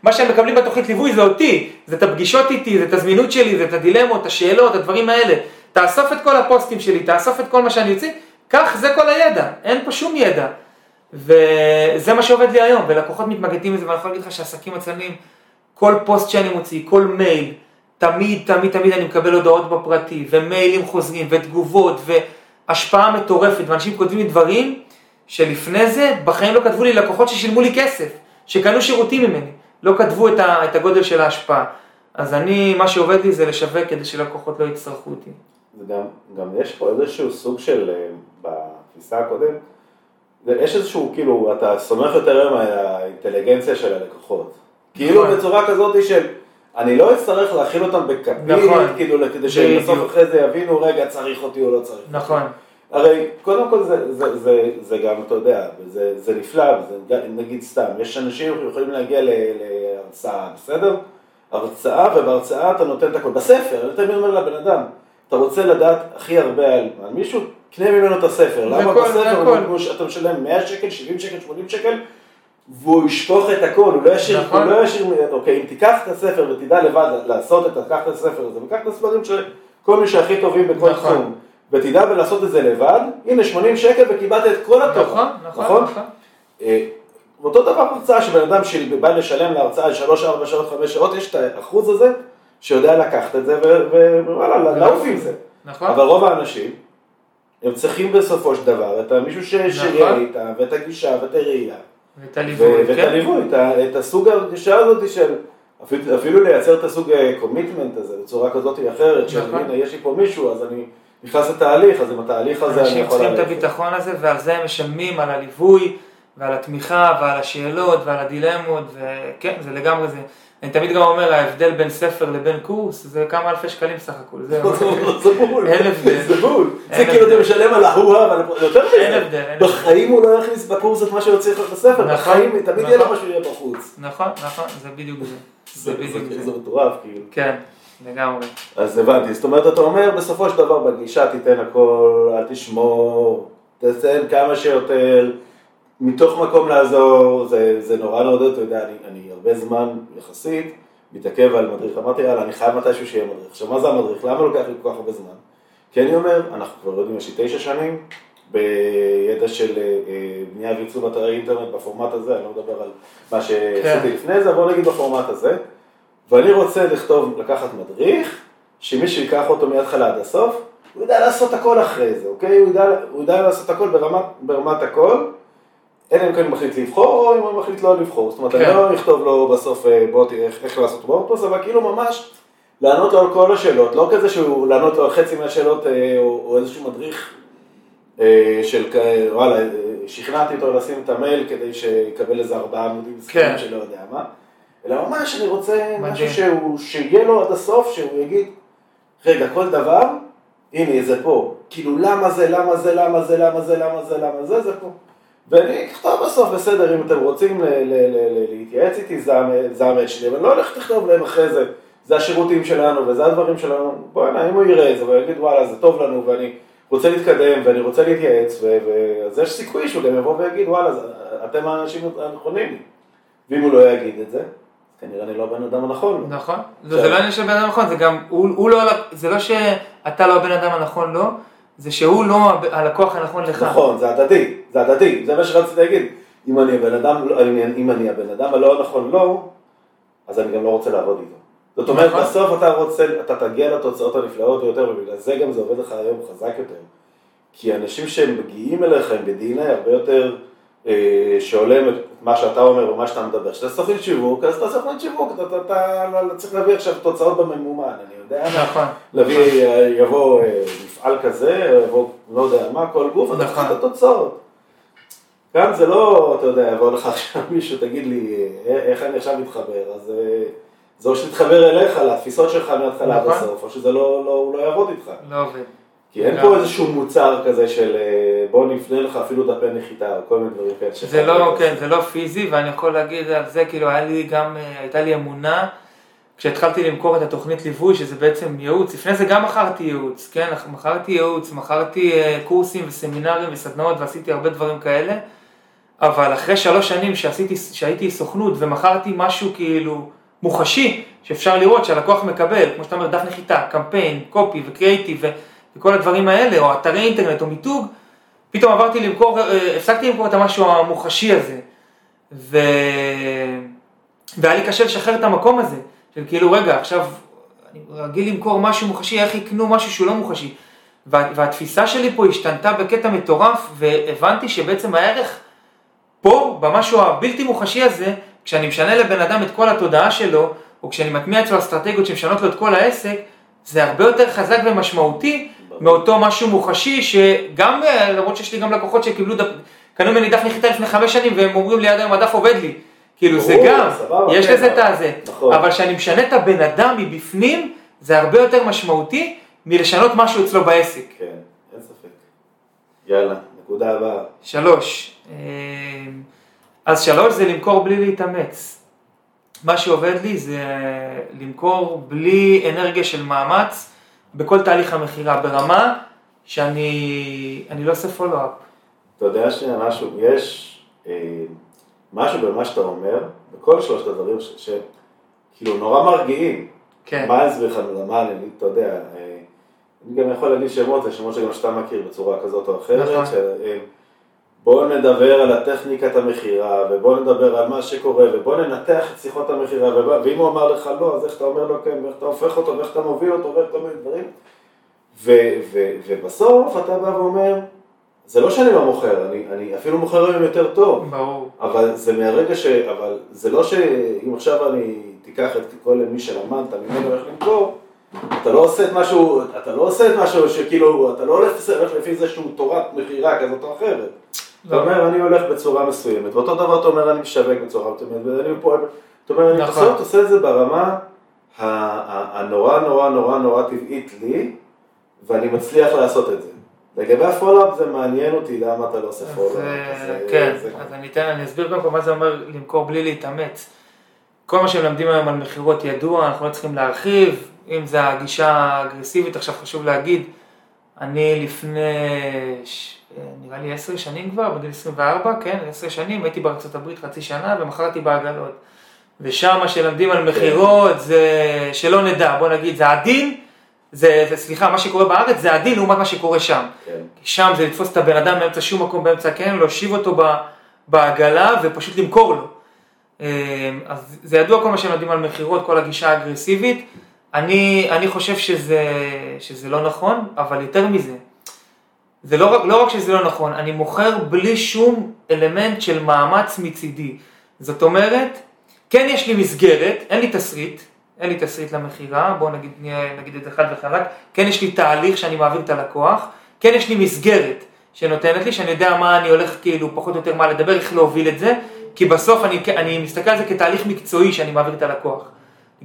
מה שהם מקבלים בתוכנית ליווי זה אותי. זה את הפגישות איתי, זה את הזמינות שלי, זה את הדילמות, השאלות, הדברים האלה. תאסוף את כל הפוסטים שלי, תאסוף את כל מה שאני אוציא, קח, זה כל הידע. אין פה שום ידע. וזה מה שעובד לי היום, ולקוחות מתמקדים בזה, ואני יכול להגיד לך שעסקים עצלנים, כל פוסט שאני מוציא, כל מייל, תמיד, תמיד, תמיד אני מקבל הודעות בפרטי, ומיילים חוזרים, ותגובות, והשפעה מטורפת, ואנשים כותבים לי דברים שלפני זה, בחיים לא כתבו לי לקוחות ששילמו לי כסף, שקנו שירותים ממני, לא כתבו את, ה, את הגודל של ההשפעה. אז אני, מה שעובד לי זה לשווק כדי שלקוחות לא יצטרכו אותי. זה גם, יש פה איזשהו סוג של, אה, בתפיסה הקודמת, יש איזשהו, כאילו, אתה סומך יותר היום על האינטליגנציה של הלקוחות. כאילו נכון. בצורה כזאת של, אני לא אצטרך להכיל אותם בכפית, נכון. כאילו, כדי שבסוף. אחרי זה יבינו, רגע, צריך אותי או לא צריך. נכון, הרי קודם כל זה, זה, זה, זה גם, אתה יודע, זה, זה נפלא, גם- נגיד סתם, יש אנשים שיכולים להגיע להרצאה, בסדר? הרצאה, ובהרצאה אתה נותן את הכל. בספר, אני תמיד אומר לבן אדם, אתה רוצה לדעת הכי הרבה על מישהו, קנה ממנו את הספר. למה בספר אתה משלם 100 שקל, 70 שקל, 80 שקל, והוא ישפוך את הכל, הוא לא ישאיר, נכון. הוא לא ישאיר, אוקיי, אם תיקח את הספר ותדע לבד לעשות את, קח את הספר הזה, וקח את הספרים של כל מי שהכי טובים בכל נכון. תחום, ותדע ולעשות את זה לבד, הנה 80 שקל וקיבלת את כל התוכן, נכון, נכון, נכון. אה, אותו דבר הרצאה שבן אדם שבא לשלם להרצאה 3, 4 שעות, 5 שעות, יש את האחוז הזה שיודע לקחת את זה ווואלה, לעוף עם זה. נכון. אבל רוב האנשים, הם צריכים בסופו של דבר את מישהו ש- שיהיה נכון. איתם, ואת הגישה ואת הראייה. ואת הליווי, ו- ואת כן. הליווי, את את הסוג הגישה הזאת של אפילו, אפילו לייצר את הסוג קומיטמנט הזה בצורה כזאת או אחרת, של נכון. הנה יש לי פה מישהו אז אני נכנס לתהליך, אז עם התהליך הזה אני אנשים יכול צריכים את. הביטחון הזה, ועל זה הם משלמים, על הליווי, ועל התמיכה, ועל השאלות, ועל הדילמות, וכן, זה לגמרי זה. אני תמיד גם אומר, ההבדל בין ספר לבין קורס, זה כמה אלפי שקלים סך הכל. זה בול, אין הבדל. זה בול, זה כאילו. אתה משלם על ההוא, אבל יותר מזה, אין הבדל. בחיים הוא לא יכניס בקורס את מה שהוא צריך בספר, נכון, בחיים תמיד יהיה לו נכון. משהו יהיה בחוץ. נכון, נכון, זה בדיוק זה. זה בדיוק זה. זה מטורף כאילו. כן, לגמרי. אז הבנתי, זאת אומרת, אתה אומר, בסופו של דבר בגישה תיתן הכל, אל תשמור, תתן כמה שיותר, מתוך מקום לעזור, זה, זה נורא לעודד, אתה יודע, אני, אני הרבה זמן יחסית מתעכב על מדריך, אמרתי, יאללה, אני חייב מתישהו שיהיה מדריך. עכשיו, מה זה המדריך? למה לוקח לי כל כך הרבה זמן? כי אני אומר, אנחנו כבר יודעים, יש לי תשע שנים, בידע של אה, אה, בנייה ועיצוב אתרי אינטרנט בפורמט הזה, אני לא מדבר על מה שעשיתי לפני זה, בוא נגיד בפורמט הזה. ואני רוצה לכתוב, לקחת מדריך, שמישהו ייקח אותו מההתחלה עד הסוף, הוא יודע לעשות הכל אחרי זה, אוקיי? הוא יודע, הוא יודע לעשות הכל ברמת, ברמת הכל, אלא אם כן מחליט לבחור, או אם הוא מחליט לא לבחור. זאת אומרת, כן. אני לא אכתוב לו בסוף, אה, בוא תראה איך- איך לעשות וורדפרס, אבל כאילו ממש לענות לו על כל השאלות, לא כזה שהוא לענות לו על חצי מהשאלות, אה, או או איזשהו מדריך אה, של, וואלה, שכנעתי אותו לשים את המייל כדי שיקבל איזה ארבעה עמודים סכימים כן. שלא יודע מה, אלא ממש אני רוצה מדהים. משהו שהוא, שיהיה לו עד הסוף, שהוא יגיד, רגע, כל דבר, הנה זה פה, כאילו למה זה, למה זה, למה זה, למה זה, למה זה, למה זה, זה פה. ואני אכתוב בסוף, בסדר, אם אתם רוצים להתייעץ איתי, זה המייל שלי, אבל לא הולך לכתוב להם אחרי זה, זה השירותים שלנו וזה הדברים שלנו, בוא'נה, אם הוא יראה את זה ויגיד וואלה, זה טוב לנו ואני רוצה להתקדם ואני רוצה להתייעץ, אז יש סיכוי שהוא גם יבוא ויגיד וואלה, אתם האנשים הנכונים. ואם הוא לא יגיד את זה, כנראה אני לא הבן אדם הנכון. נכון, זה, זה לא עניין של בן אדם נכון, זה גם, הוא, הוא לא, זה לא שאתה לא הבן אדם הנכון לו, זה שהוא לא הלקוח הנכון לך. נכון, זה הדדי, זה הדדי, זה מה שרציתי להגיד. אם אני הבן אדם, לא- אם אני הבן אדם הלא הנכון לו, אז אני גם לא רוצה לעבוד איתו. זאת אומרת, נכון. בסוף אתה רוצה, אתה תגיע לתוצאות הנפלאות ביותר, ובגלל זה גם זה עובד לך היום חזק יותר. כי אנשים שהם מגיעים אליך הם ב-DNA הרבה יותר אה, שהולם את מה שאתה אומר ומה שאתה מדבר. כשאתה סוכן שיווק, אז אתה סוכן שיווק, אתה, אתה, אתה, אתה צריך להביא עכשיו תוצאות בממומן, אני יודע. נכון. להביא, יבוא אה, מפעל כזה, יבוא לא יודע מה, כל גוף, אתה צריך נכון. את התוצאות. כאן זה לא, אתה יודע, יבוא לך עכשיו מישהו, תגיד לי, אה, איך אני עכשיו מתחבר, אז אה, זה או שתתחבר אליך, לתפיסות שלך מההתחלה עד נכון. הסוף, או שזה לא, לא, לא יעבוד איתך. לא עובד. כי אין. פה איזשהו מוצר כזה של אה, בוא נפנה לך אפילו דפי נחיתה, או כל מיני דברים כאלה. זה לא, כן. זה לא פיזי, ואני יכול להגיד על זה, כאילו, היה לי גם, הייתה לי אמונה, כשהתחלתי למכור את התוכנית ליווי, שזה בעצם ייעוץ, לפני זה גם מכרתי ייעוץ, כן, מכרתי ייעוץ, מכרתי קורסים וסמינרים וסדנאות ועשיתי הרבה דברים כאלה, אבל אחרי שלוש שנים שעשיתי, שהייתי סוכנות ומכרתי משהו כאילו מוחשי, שאפשר לראות שהלקוח מקבל, כמו שאתה אומר, דף נחיתה, קמפיין, קופי וקריאיטיב וכל הדברים האלה, או אתרי אינטרנט או מיתוג, פתאום עברתי למכור, אה, הפסקתי למכור את המשהו המוחשי הזה. ו... והיה לי קשה לשחרר את המקום הזה, של כאילו רגע, עכשיו אני רגיל למכור משהו מוחשי, איך יקנו משהו שהוא לא מוחשי? וה... והתפיסה שלי פה השתנתה בקטע מטורף, והבנתי שבעצם הערך פה, במשהו הבלתי מוחשי הזה, כשאני משנה לבן אדם את כל התודעה שלו, או כשאני מטמיע אצלו אסטרטגיות שמשנות לו את כל העסק, זה הרבה יותר חזק ומשמעותי מאותו משהו מוחשי, שגם, אה, למרות שיש לי גם לקוחות שקיבלו, דף, קנו ממני דף נחיתה לפני חמש שנים, והם אומרים לי עד היום הדף עובד לי. כאילו זה גם, סבבה, יש כן, לזה את הזה. נכון. אבל כשאני משנה את הבן אדם מבפנים, זה הרבה יותר משמעותי מלשנות משהו אצלו בעסק. כן, אין ספק. יאללה, נקודה הבאה. שלוש, אז שלוש זה למכור בלי להתאמץ. מה שעובד לי זה למכור בלי אנרגיה של מאמץ בכל תהליך המכירה, ברמה שאני אני לא עושה פולו-אפ. אתה יודע שמשהו, יש אה, משהו במה שאתה אומר, בכל שלושת הדברים שכאילו נורא מרגיעים. כן. מה הסביר אני, אתה יודע, אה, אני גם יכול להגיד שמות, זה שמות שגם שאתה מכיר בצורה כזאת או אחרת, נכון. ש- אה, בואו נדבר על הטכניקת המכירה, ובואו נדבר על מה שקורה, ובואו ננתח את שיחות המכירה, ובא- ואם הוא אמר לך לא, אז איך אתה אומר לו כן, ואיך אתה הופך אותו, ואיך אתה מוביל אותו, ואיך כל מיני דברים. ו- ו- ובסוף אתה בא ואומר, זה לא שאני לא מוכר, אני, אני אפילו מוכר היום יותר טוב, ברור. אבל זה מהרגע ש... אבל זה לא שאם עכשיו אני תיקח את כל מי שלמדת ממנו איך למכור, אתה לא עושה את משהו, אתה לא עושה את משהו שכאילו, אתה לא הולך הולך לפי זה שהוא תורת מכירה כזאת או אחרת. אתה. אומר, אני הולך בצורה מסוימת, ואותו דבר אתה אומר, אני משווק בצורה מסוימת, ואני פועל, אתה אומר, אני נכון. בסוף עושה את זה ברמה הנורא נורא נורא נורא טבעית לי, ואני מצליח לעשות את זה. לגבי ה follow up זה מעניין אותי למה אתה לא עושה follow up. כן, אז אני אתן, אני אסביר קודם כל מה זה אומר למכור בלי להתאמץ. כל מה שמלמדים היום על מכירות ידוע, אנחנו לא צריכים להרחיב, אם זה הגישה האגרסיבית, עכשיו חשוב להגיד, אני לפני, ש- נראה לי עשר שנים כבר, בגיל 24, כן, עשר שנים, הייתי בארצות הברית חצי שנה ומכרתי בעגלות. ושם שלמדים על מכירות זה שלא נדע, בוא נגיד, זה הדין, זה, זה, סליחה, מה שקורה בארץ זה הדין לעומת מה שקורה שם. כן. שם זה לתפוס את הבן אדם באמצע שום מקום, באמצע הקניון, להושיב אותו בעגלה ופשוט למכור לו. אה, אז זה ידוע כל מה יודעים על מכירות, כל הגישה זה לא, לא רק שזה לא נכון, אני מוכר בלי שום אלמנט של מאמץ מצידי. זאת אומרת, כן יש לי מסגרת, אין לי תסריט, אין לי תסריט למכירה, בואו נגיד, נגיד את זה חד וחלק, כן יש לי תהליך שאני מעביר את הלקוח, כן יש לי מסגרת שנותנת לי, שאני יודע מה אני הולך כאילו פחות או יותר מה לדבר, איך להוביל את זה, כי בסוף אני, אני מסתכל על זה כתהליך מקצועי שאני מעביר את הלקוח.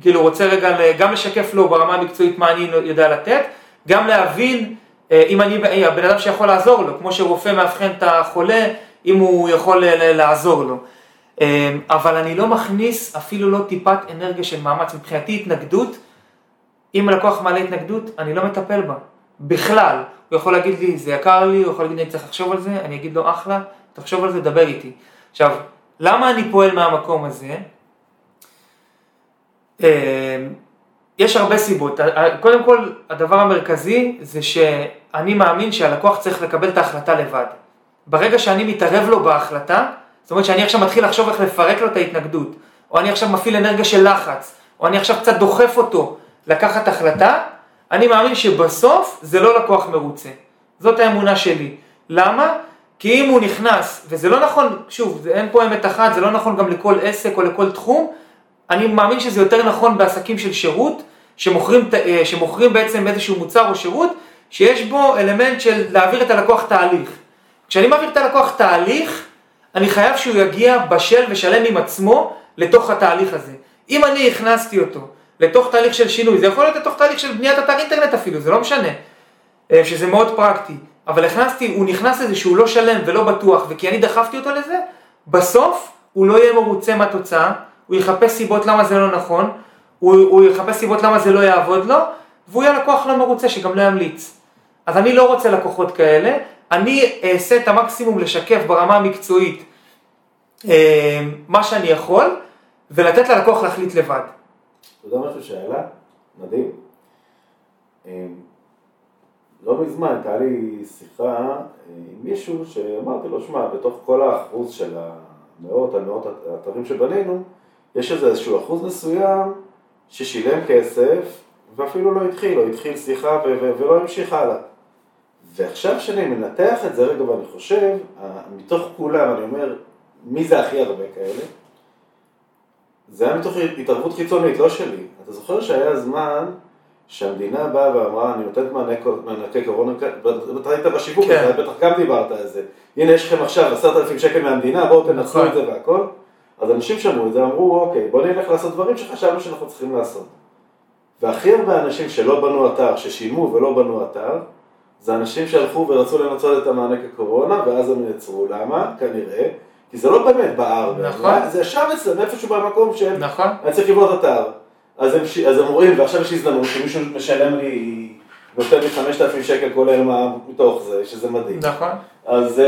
כאילו רוצה רגע גם לשקף לו ברמה המקצועית מה אני יודע לתת, גם להבין אם אני אה, הבן אדם שיכול לעזור לו, כמו שרופא מאבחן את החולה, אם הוא יכול ל- לעזור לו. אה, אבל אני לא מכניס אפילו לא טיפת אנרגיה של מאמץ. מבחינתי התנגדות, אם הלקוח מעלה התנגדות, אני לא מטפל בה. בכלל. הוא יכול להגיד לי, זה יקר לי, הוא יכול להגיד לי, אני צריך לחשוב על זה, אני אגיד לו, אחלה, תחשוב על זה, דבר איתי. עכשיו, למה אני פועל מהמקום הזה? יש הרבה סיבות. קודם כל, הדבר המרכזי זה שאני מאמין שהלקוח צריך לקבל את ההחלטה לבד. ברגע שאני מתערב לו בהחלטה, זאת אומרת שאני עכשיו מתחיל לחשוב איך לפרק לו את ההתנגדות, או אני עכשיו מפעיל אנרגיה של לחץ, או אני עכשיו קצת דוחף אותו לקחת החלטה, אני מאמין שבסוף זה לא לקוח מרוצה. זאת האמונה שלי. למה? כי אם הוא נכנס, וזה לא נכון, שוב, אין פה אמת אחת, זה לא נכון גם לכל עסק או לכל תחום, אני מאמין שזה יותר נכון בעסקים של שירות, שמוכרים, אה, שמוכרים בעצם איזשהו מוצר או שירות, שיש בו אלמנט של להעביר את הלקוח תהליך. כשאני מעביר את הלקוח תהליך, אני חייב שהוא יגיע בשל ושלם עם עצמו לתוך התהליך הזה. אם אני הכנסתי אותו לתוך תהליך של שינוי, זה יכול להיות לתוך תהליך של בניית אתר אינטרנט אפילו, זה לא משנה, אה, שזה מאוד פרקטי, אבל הכנסתי, הוא נכנס לזה שהוא לא שלם ולא בטוח, וכי אני דחפתי אותו לזה, בסוף הוא לא יהיה מרוצה מהתוצאה, הוא יחפש סיבות למה זה לא נכון, הוא, הוא יחפש סיבות למה זה לא יעבוד לו, והוא יהיה לקוח לא מרוצה שגם לא ימליץ. אז אני לא רוצה לקוחות כאלה, אני אעשה את המקסימום לשקף ברמה המקצועית אה, מה שאני יכול, ולתת ללקוח להחליט לבד. אתה יודע משהו שעלה? מדהים. אמ, לא מזמן הייתה לי שיחה אה, עם מישהו שאמרתי לו, שמע, בתוך כל האחוז של המאות על מאות האתרים שבנינו, יש איזה איזשהו אחוז מסוים ששילם כסף ואפילו לא התחיל, או התחיל שיחה ו- ו- ולא המשיך הלאה. ועכשיו שאני מנתח את זה רגע ואני חושב, מתוך כולם אני אומר, מי זה הכי הרבה כאלה? זה היה מתוך התערבות חיצונית, לא שלי. אתה זוכר שהיה זמן שהמדינה באה ואמרה, אני נותנת מענק- מענקי קורונה, אתה היית בשיווק, כן. אתה בטח גם דיברת על זה. הנה, יש לכם עכשיו עשרת אלפים שקל מהמדינה, בואו תנצלו נכון. את זה והכל. אז אנשים שמעו את זה, אמרו, אוקיי, בואו נלך לעשות דברים שחשבנו שאנחנו צריכים לעשות. והכי הרבה אנשים שלא בנו אתר, ששילמו ולא בנו אתר, זה אנשים שהלכו ורצו לנצל את המענק הקורונה, ואז הם נעצרו. למה? כנראה. כי זה לא באמת בער. נכון. זה ישב אצלם איפשהו במקום שהם... נכון? אני צריך לבנות אתר. אז הם, ש- אז הם רואים, ועכשיו יש הזדמנות שמישהו משלם לי, נותן לי 5,000 שקל כולל מה מתוך זה, שזה מדהים. נכון. אז...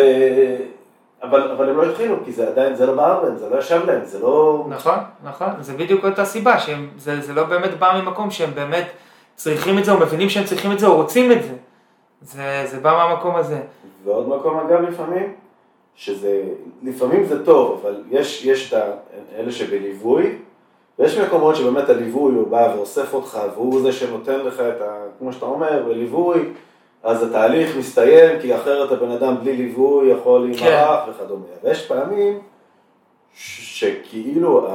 אבל, אבל הם לא התחילו, כי זה עדיין, זה לא בער בהם, זה לא ישב להם, זה לא... נכון, נכון, זה בדיוק אותה סיבה, שזה זה לא באמת בא ממקום שהם באמת צריכים את זה, או מבינים שהם צריכים את זה, או רוצים את זה. זה, זה בא מהמקום הזה. ועוד מקום אגב לפעמים, שזה, לפעמים זה טוב, אבל יש, יש את אלה שבליווי, ויש מקומות שבאמת הליווי הוא בא ואוסף אותך, והוא זה שנותן לך את ה... כמו שאתה אומר, בליווי, אז התהליך מסתיים, כי אחרת הבן אדם בלי ליווי יכול להימרח וכדומה. ויש פעמים שכאילו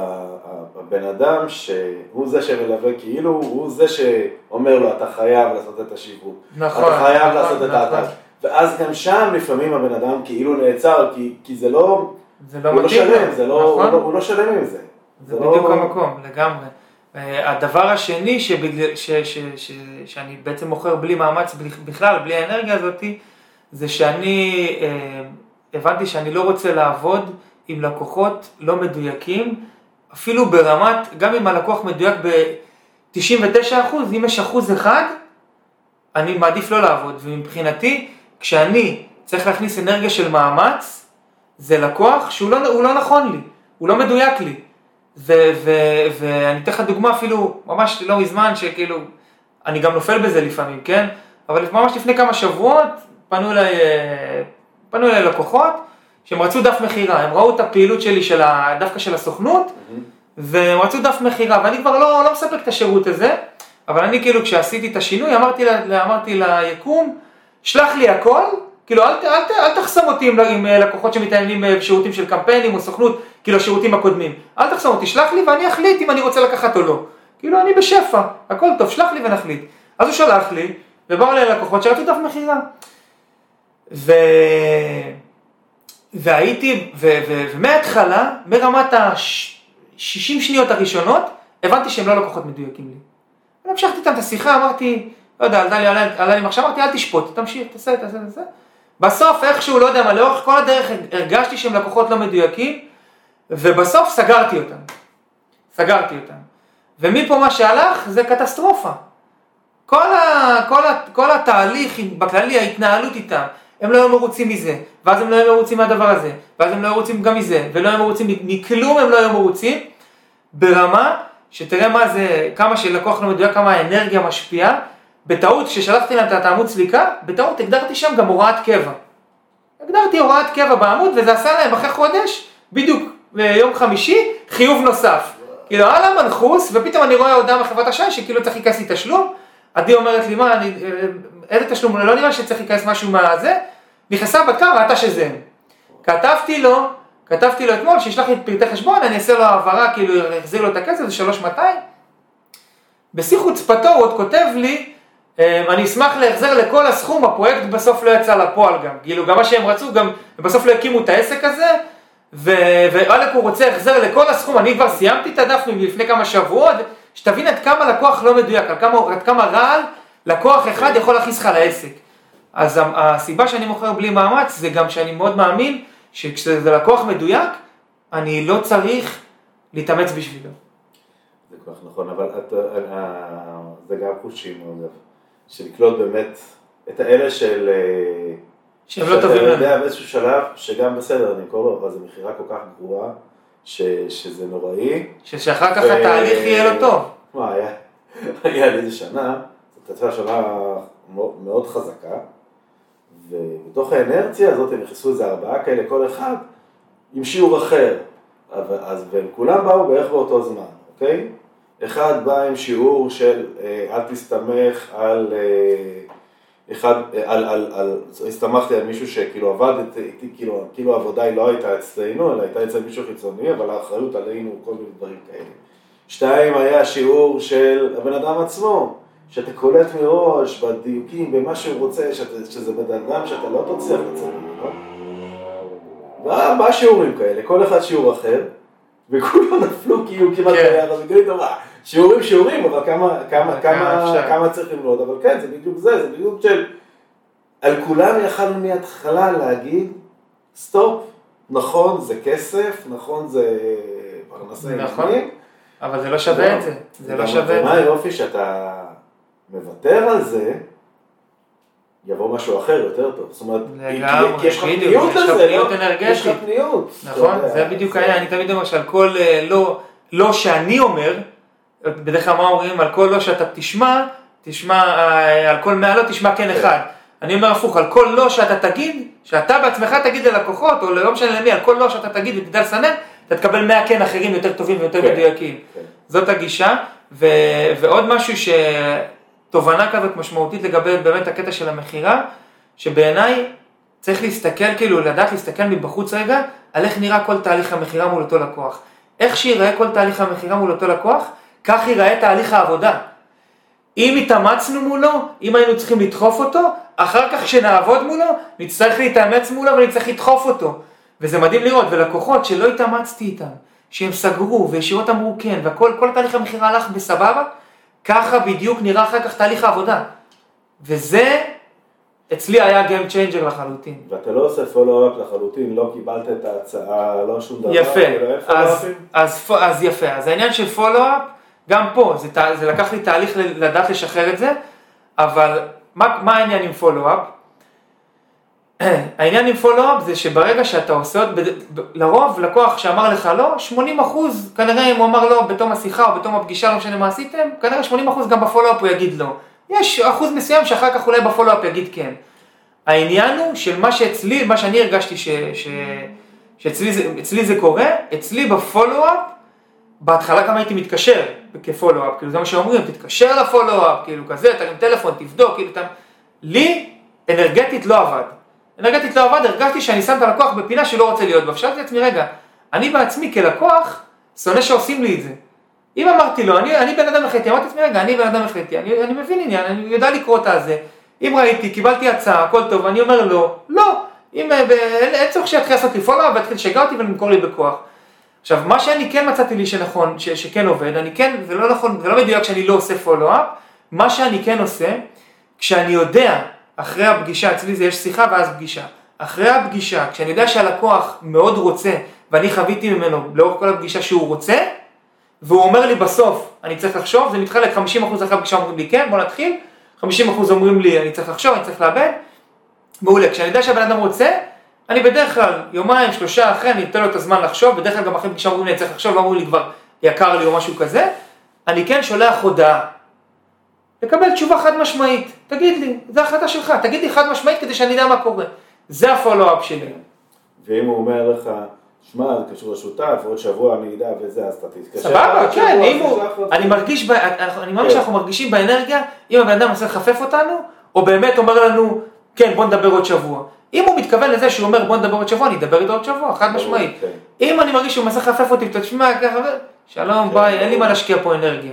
הבן אדם שהוא זה שמלווה, כאילו הוא זה שאומר לו, אתה חייב לעשות את השיווק. נכון, אתה חייב נכון, לעשות את נכון. האתר. ואז גם שם לפעמים הבן אדם כאילו נעצר, כי, כי זה לא, זה לא הוא לא מתאים שלם, לו, זה לא, הוא נכון? לא, הוא לא שלם עם זה. זה לא- בדיוק המקום, לגמרי. אה, הדבר השני שבגלל, ש, ש, ש, שאני בעצם מוכר בלי מאמץ בכלל, בלי האנרגיה הזאתי, זה שאני אה, הבנתי שאני לא רוצה לעבוד עם לקוחות לא מדויקים, אפילו ברמת, גם אם הלקוח מדויק ב-99%, אם יש אחוז אחד, אני מעדיף לא לעבוד. ומבחינתי, כשאני צריך להכניס אנרגיה של מאמץ, זה לקוח שהוא לא, לא נכון לי, הוא לא מדויק לי. ואני אתן לך דוגמה אפילו ממש לא מזמן, שכאילו, אני גם נופל בזה לפעמים, כן? אבל ממש לפני כמה שבועות פנו אליי, אה, פנו אליי לקוחות שהם רצו דף מכירה, הם ראו את הפעילות שלי, של ה, דווקא של הסוכנות, והם רצו דף מכירה, ואני כבר לא, לא מספק את השירות הזה, אבל אני כאילו כשעשיתי את השינוי אמרתי, לה, אמרתי ליקום, שלח לי הכל, כאילו, אל, אל, ת- אל תחסום אותי עם, עם אה, לקוחות שמתעניינים אה, בשירותים של קמפיינים או סוכנות, כאילו השירותים הקודמים. אל תחסום אותי, שלח לי ואני אחליט אם אני רוצה לקחת או לא. כאילו, אני בשפע, הכל טוב, שלח לי ונחליט. אז הוא שלח לי, ובאו אליי לקוחות שרצו דף מכירה. ו... והייתי, ו, ו, ומההתחלה, מרמת ה-60 שניות הראשונות, הבנתי שהם לא לקוחות מדויקים לי. והמשכתי איתם את השיחה, אמרתי, לא יודע, עלה לי, עלה לי מחשב, אמרתי, אל תשפוט, תמשיך, תעשה, תעשה, תעשה. בסוף, איכשהו, לא יודע מה, לאורך כל הדרך הרגשתי שהם לקוחות לא מדויקים, ובסוף סגרתי אותם. סגרתי אותם. ומפה מה שהלך זה קטסטרופה. כל, ה, כל, ה, כל התהליך בכללי, ההתנהלות איתם, הם לא היו מרוצים מזה, ואז הם לא היו מרוצים מהדבר הזה, ואז הם לא היו מרוצים גם מזה, ולא היו מרוצים מכלום הם לא היו מרוצים, ברמה שתראה מה זה, כמה שלקוח לא מדויק, כמה האנרגיה משפיעה, בטעות כששלחתי להם את העמוד סליקה, בטעות הגדרתי שם גם הוראת קבע. הגדרתי הוראת קבע בעמוד וזה עשה להם אחרי חודש, בדיוק ביום חמישי, חיוב נוסף. כאילו על המנחוס, ופתאום אני רואה הודעה מחברת אשראי שכאילו צריך להיכנס לי תשלום, עדי אומרת לי מה, אני, איזה תשלום, לא נראה שצריך להיכנס משהו מהזה, נכנסה בדקה, ראתה שזה הם. כתבתי לו, כתבתי לו אתמול, שישלח לי את פרטי חשבון, אני אעשה לו העברה, כאילו יחזיר לו את הכסף, זה 3200. בשיא חוצפתו הוא עוד כותב לי, "אמ, אני אשמח להחזר לכל הסכום, הפרויקט בסוף לא יצא לפועל גם. כאילו, גם מה שהם רצו, גם בסוף לא הקימו את העסק הזה, ואלק הוא רוצה החזר לכל הסכום, אני כבר סיימתי את הדף מלפני כמה שבועות, שתבין עד כמה לקוח לא מדויק, עד כמה, כמה רעל לקוח אחד יכול להכניס לך לעסק. אז הסיבה שאני מוכר בלי מאמץ זה גם שאני מאוד מאמין שכשזה לקוח מדויק, אני לא צריך להתאמץ בשבילו. זה כל כך נכון, אבל את, אה, זה גם חושים, אגב, של לקלוט באמת את האלה של... אה, שהם לא טובים שאתה לנו. יודע באיזשהו שלב, שגם בסדר, אני קורא לו, אבל זו מכירה כל כך גרועה, ש, שזה נוראי. שאחר כך ו- התהליך יהיה לו טוב. מה, היה, היה לי איזה שנה, זאת הייתה שנה מאוד, מאוד חזקה, ובתוך האנרציה הזאת הם נכנסו איזה ארבעה כאלה, כל אחד עם שיעור אחר, אבל, אז, והם כולם באו בערך באותו זמן, אוקיי? אחד בא עם שיעור של אה, אל תסתמך על, אה, אחד, אה, על, על, על, הסתמכתי על מישהו שכאילו עבד איתי, כאילו, כאילו העבודה היא לא הייתה אצלנו, אלא הייתה אצל מישהו חיצוני, אבל האחריות עלינו, כל מיני דברים כאלה. שתיים היה שיעור של הבן אדם עצמו, שאתה קולט מראש בדיוקים, במה שהוא רוצה, שאתה, שזה בן אדם שאתה לא תצליח לצאת ממנו. וארבעה שיעורים כאלה, כל אחד שיעור אחר, וכולם נפלו כאילו כמעט כן. ביחד, וכאילו, מה, שיעורים שיעורים, אבל כמה, כמה, כמה כמה, צריך ללמוד, אבל כן, זה בדיוק זה, זה בדיוק של, על כולם יכלנו מההתחלה להגיד, stop, נכון זה כסף, נכון זה פרנסה נכון. ילדים, אבל זה לא שווה את זה. זה לא שווה את זה. היופי שאתה מוותר על זה, יבוא משהו אחר יותר טוב. זאת אומרת, לגמרי, יש לך פניות יש לך לזה, לא? אנרגטית. יש לך פניות. נכון, אתה יודע, זה בדיוק העניין, אני תמיד אומר שעל כל אה, לא, לא שאני אומר, בדרך כלל מה אומרים, על כל לא שאתה תשמע, תשמע, אה, על כל מאה לא תשמע כן אחד. אני אומר הפוך, על כל לא שאתה תגיד, שאתה בעצמך תגיד ללקוחות, או לא משנה למי, על כל לא שאתה תגיד ותדע לסנן, אתה תקבל מאה כן אחרים יותר טובים ויותר כן, מדויקים. כן. זאת הגישה, ו, ועוד משהו שתובנה כזאת משמעותית לגבי באמת הקטע של המכירה, שבעיניי צריך להסתכל, כאילו לדעת להסתכל מבחוץ רגע, על איך נראה כל תהליך המכירה מול אותו לקוח. איך שיראה כל תהליך המכירה מול אותו לקוח, כך ייראה תהליך העבודה. אם התאמצנו מולו, אם היינו צריכים לדחוף אותו, אחר כך כשנעבוד מולו, נצטרך להתאמץ מולו ונצטרך לדחוף אותו. וזה מדהים לראות, ולקוחות שלא התאמצתי איתם, שהם סגרו וישירות אמרו כן, והכל, כל תהליך המכירה הלך בסבבה, ככה בדיוק נראה אחר כך תהליך העבודה. וזה, אצלי היה Game Changer לחלוטין. ואתה לא עושה פולו-אפ לחלוטין, לא קיבלת את ההצעה, לא שום דבר. יפה, כאילו, אז, follow-upים? אז, פ- אז יפה, אז העניין של פולו-אפ, גם פה, זה, ת- זה לקח לי תהליך לדעת לשחרר את זה, אבל מה, מה העניין עם פולו-אפ? העניין עם פולו-אפ זה שברגע שאתה עושה עוד, לרוב לקוח שאמר לך לא, 80 אחוז, כנראה אם הוא אמר לא בתום השיחה או בתום הפגישה, לא משנה מה עשיתם, כנראה 80 אחוז גם בפולו-אפ הוא יגיד לא. יש אחוז מסוים שאחר כך אולי בפולו-אפ יגיד כן. העניין הוא של מה שאצלי, מה שאני הרגשתי ש, ש, שאצלי זה, זה קורה, אצלי בפולו-אפ, בהתחלה גם הייתי מתקשר כפולו-אפ, כאילו זה מה שאומרים, תתקשר לפולו-אפ, כאילו כזה, תרים טלפון, תבדוק, כאילו אתה... לי, אנרגטית לא עבד. אנרגטית לא עבד, הרגשתי שאני שם את הלקוח בפינה שלא רוצה להיות בה. ושאלתי את עצמי, רגע, אני בעצמי כלקוח, שונא שעושים לי את זה. אם אמרתי לו, אני, אני בן אדם החלטי, אמרתי לעצמי, רגע, אני בן אדם החלטי, אני, אני מבין עניין, אני יודע לקרוא את הזה. אם ראיתי, קיבלתי הצעה, הכל טוב, אני אומר לו, לא. אם, אה, אין, צורך שיתחיל לעשות לי פולו ויתחיל לשגע אותי ולמכור לי בכוח. עכשיו, מה שאני כן מצאתי לי שנכון, ש, שכן עובד, אני כן, זה לא נכון, זה לא מדויק שאני לא עושה פולו-אפ, מה שאני כן עושה, כשאני יודע, אחרי הפגישה, אצלי זה יש שיחה ואז פגישה, אחרי הפגישה, כשאני יודע שהלקוח מאוד רוצה, ואני חוויתי ממנו לאורך כל הפגישה שהוא רוצה, והוא אומר לי בסוף, אני צריך לחשוב, זה מתחלק 50% אחרי הפגישה אומרים לי כן, בוא נתחיל, 50% אומרים לי אני צריך לחשוב, אני צריך לאבד, מעולה, כשאני יודע שהבן אדם רוצה, אני בדרך כלל יומיים, שלושה אחרי, אני אתן לו את הזמן לחשוב, בדרך כלל גם אחרי פגישה אומרים לי אני צריך לחשוב, אומרים לי כבר יקר לי או משהו כזה, אני כן שולח הודעה, לקבל תשובה חד משמעית, תגיד לי, זו החלטה שלך, תגיד לי חד משמעית כדי שאני אדע מה קורה, זה הפולו-אפ שלי. ואם הוא אומר לך, שמע, זה קשור לשותף, עוד שבוע אני אדע וזה, אז אתה תתקשר. סבבה, כן, אם הוא, אני מרגיש, אני מאמין שאנחנו מרגישים באנרגיה, אם הבן אדם מנסה לחפף אותנו, או באמת אומר לנו, כן, בוא נדבר עוד שבוע. אם הוא מתכוון לזה שהוא אומר בוא נדבר עוד שבוע, אני אדבר איתו עוד שבוע, חד משמעית. כן. אם אני מרגיש שהוא מנסה לחפף אותי, תשמע, ככה, שלום, ביי, אין לי מה להשקיע פה אנרגיה.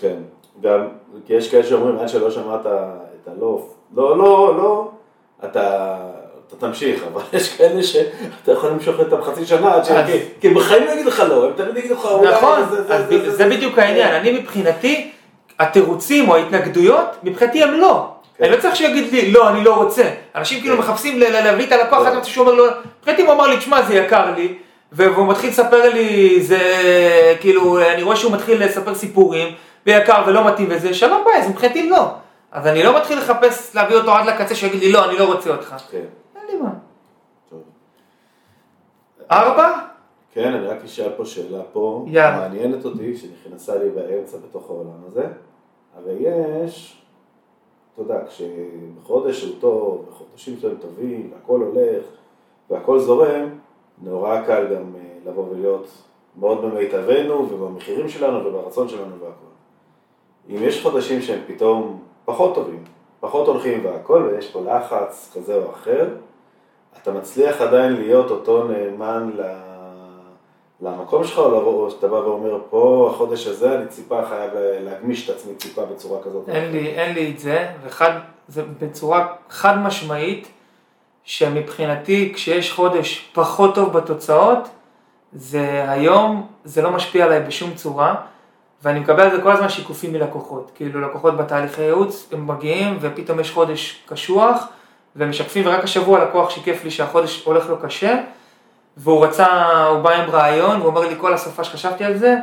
כן, גם, כי יש כאלה שאומרים, עד שלא שמעת את הלא, לא, לא, לא, אתה, אתה תמשיך, אבל יש כאלה שאתה יכול למשוך איתם חצי שנה עד ש... כי- בחיים לא יגידו לך לא, הם תמיד יגידו לך אולי... נכון, זה- בדיוק העניין, אני מבחינתי, התירוצים או ההתנגדויות, מבחינתי הם לא. כן. אני לא צריך שיגיד לי, לא, אני לא רוצה. אנשים כאילו כן. מחפשים להביא את הלקוח. עד שהוא אומר לו, מבחינתי הוא אמר לי, תשמע, זה יקר לי, והוא מתחיל לספר לי, זה כאילו, אני רואה שהוא מתחיל לספר סיפורים, ויקר ולא מתאים וזה, שלום ביי, אז מבחינתי לא. אז אני לא מתחיל לחפש להביא אותו עד לקצה שיגיד לי, לא, אני לא רוצה אותך. כן, אין לי מה. טוב. ארבע? כן, אני רק אשאל פה שאלה פה. מעניינת אותי, שנכנסה לי באמצע בתוך העולם הזה. הרי יש, אתה יודע, כשחודש הוא טוב, וחודשים שלהם טובים, והכל הולך, והכל זורם, נורא קל גם אה, לבוא ולהיות מאוד במיטבנו, ובמחירים שלנו, וברצון שלנו והכל. אם יש חודשים שהם פתאום פחות טובים, פחות הולכים והכל, ויש פה לחץ כזה או אחר, אתה מצליח עדיין להיות אותו נאמן ל... למקום שלך, או שאתה בא ואומר, פה, החודש הזה, אני ציפה חייב להגמיש את עצמי ציפה בצורה כזאת. אין אחרת." לי, אין לי את זה, וחד, זה בצורה חד משמעית, שמבחינתי כשיש חודש פחות טוב בתוצאות, זה היום, זה לא משפיע עליי בשום צורה, ואני מקבל על זה כל הזמן שיקופים מלקוחות. כאילו לקוחות בתהליכי ייעוץ, הם מגיעים ופתאום יש חודש קשוח, והם משקפים, ורק השבוע לקוח שיקף לי שהחודש הולך לו קשה, והוא רצה, הוא בא עם רעיון, והוא אומר לי כל הסופה שחשבתי על זה,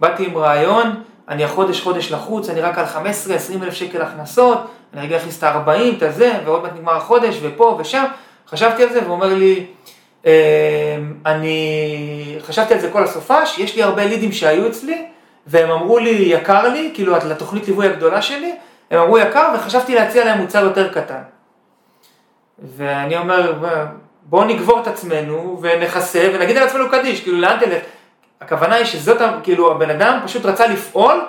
באתי עם רעיון, אני החודש חודש לחוץ, אני רק על 15-20 אלף שקל הכנסות, אני רגע אכניס את ה-40, את הזה, ועוד מעט נגמר החודש, ופה ושם, חשבתי על זה, והוא אומר לי, "אה, אני חשבתי על זה כל הסופש, יש לי הרבה לידים שהיו אצלי, והם אמרו לי, יקר לי, כאילו לתוכנית ליווי הגדולה שלי, הם אמרו יקר, וחשבתי להציע להם מוצר יותר קטן. ואני אומר, בואו נגבור את עצמנו ונכסה ונגיד על עצמנו קדיש, כאילו לאן תלך? הכוונה היא שזאת, כאילו הבן אדם פשוט רצה לפעול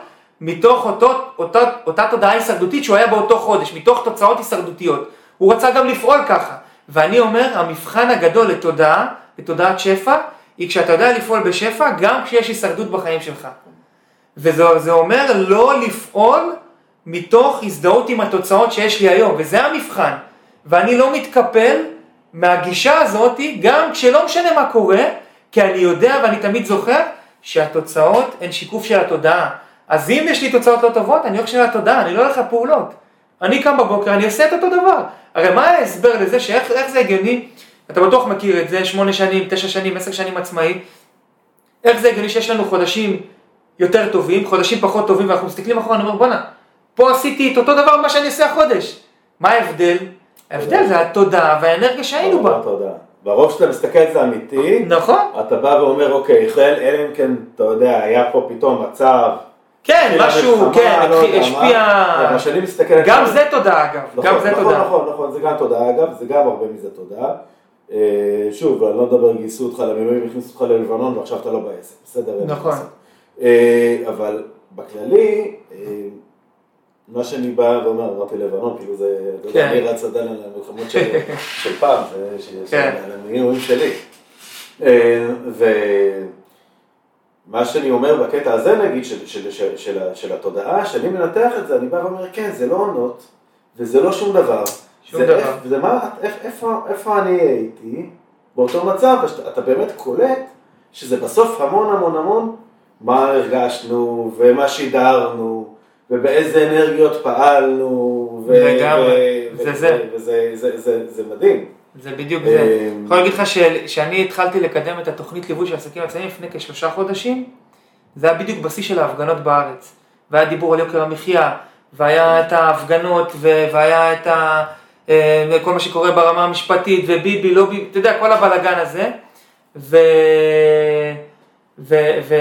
מתוך אותו, אותה, אותה תודעה הישרדותית שהוא היה באותו חודש, מתוך תוצאות הישרדותיות. הוא רצה גם לפעול ככה. ואני אומר, המבחן הגדול לתודעה, לתודעת שפע, היא כשאתה יודע לפעול בשפע, גם כשיש הישרדות בחיים שלך. וזה זה אומר לא לפעול מתוך הזדהות עם התוצאות שיש לי היום, וזה המבחן. ואני לא מתקפל מהגישה הזאת, גם כשלא משנה מה קורה, כי אני יודע ואני תמיד זוכר שהתוצאות הן שיקוף של התודעה. אז אם יש לי תוצאות לא טובות, אני הולך של התודעה, אני לא הולך לפעולות. אני קם בבוקר, אני עושה את אותו דבר. הרי מה ההסבר לזה, שאיך איך זה הגיוני? אתה בטוח מכיר את זה, שמונה שנים, תשע שנים, עשר שנים עצמאי. איך זה הגיוני שיש לנו חודשים יותר טובים, חודשים פחות טובים, ואנחנו מסתכלים אחורה, אני אומר, בואנה, פה עשיתי את אותו דבר מה שאני אעשה החודש. מה ההבדל? ההבדל זה התודעה והאנרגיה שהיינו בה. יודע. ברוב שאתה מסתכל על זה אמיתי, נכון? אתה בא ואומר, אוקיי, חל, אלא אם כן, אתה יודע, היה פה פתאום מצב, כן, משהו, כן, לא יודע השפיע... אבל כשאני מסתכל גם זה תודעה אגב, נכון, גם זה נכון, תודעה. נכון, נכון, זה גם תודעה אגב, זה גם הרבה מזה תודעה. אה, שוב, אני לא מדבר, גייסו אותך למילואים, הכניסו אותך ללבנון ועכשיו אתה לא בעסק, בסדר? נכון. אה, אבל בכללי, אה, מה שאני בא ואומר, אמרתי לבנון, כאילו זה, אתה יודע, כן. אני רץ עדיין על המלחמות של של פעם, כן. על המינויים שלי. אה, ומה שאני אומר בקטע הזה, נגיד, של, התודעה, שאני מנתח את זה, אני בא ואומר, כן, זה לא עונות, וזה לא שום דבר. שום דבר. זה מה, איפה, אני הייתי באותו מצב, אתה באמת קולט שזה בסוף המון המון המון מה הרגשנו, ומה שידרנו, ובאיזה אנרגיות פעלנו, ו- לגמרי, ו- זה ו- זה. וזה זה, זה, זה מדהים. זה בדיוק זה. אני יכול להגיד לך שאני התחלתי לקדם את התוכנית ליווי של עסקים עצמאיים לפני כשלושה חודשים, זה היה בדיוק בשיא של ההפגנות בארץ. והיה דיבור על יוקר המחיה, והיה את ההפגנות, והיה את ה... אה, כל מה שקורה ברמה המשפטית, וביבי, לא ביבי, אתה יודע, כל הבלאגן הזה. ו... ו... ו...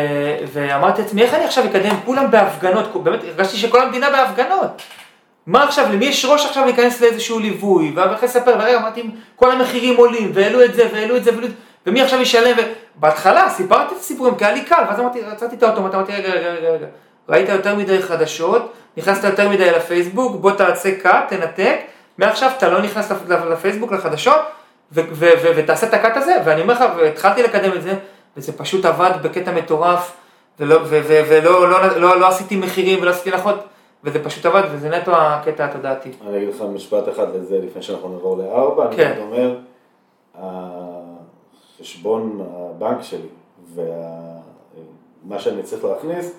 ואמרתי לעצמי, איך אני עכשיו אקדם? כולם בהפגנות, באמת הרגשתי שכל המדינה בהפגנות. מה עכשיו, למי יש ראש עכשיו להיכנס לאיזשהו ליווי, ואחרי לספר, ורגע אמרתי, כל המחירים עולים, והעלו את זה, והעלו את זה, והעלו את זה, ומי עכשיו ישלם, ובהתחלה סיפרתי את הסיפורים, כי היה לי קל, ואז אמרתי, רציתי את האוטומט, אמרתי, רגע, רגע, רגע, רגע, ראית יותר מדי חדשות, נכנסת יותר מדי לפייסבוק, בוא תעשה קאט, תנתק, מעכשיו אתה לא נכנס לפ- לפייסבוק, לחדשות, ותעשה את הקאט הזה, ואני אומר לך, והתחלתי לקדם את זה, וזה פשוט עבד בקטע מטורף, ולא, ו- ו- ולא לא, לא, לא, לא עשיתי מחירים ולא עשיתי הנחות, וזה פשוט עבד, וזה נטו הקטע התודעתי. אני אגיד לך משפט אחד לזה לפני שאנחנו נעבור לארבע, אני כן. פשוט אומר, החשבון הבנק שלי ומה שאני צריך להכניס,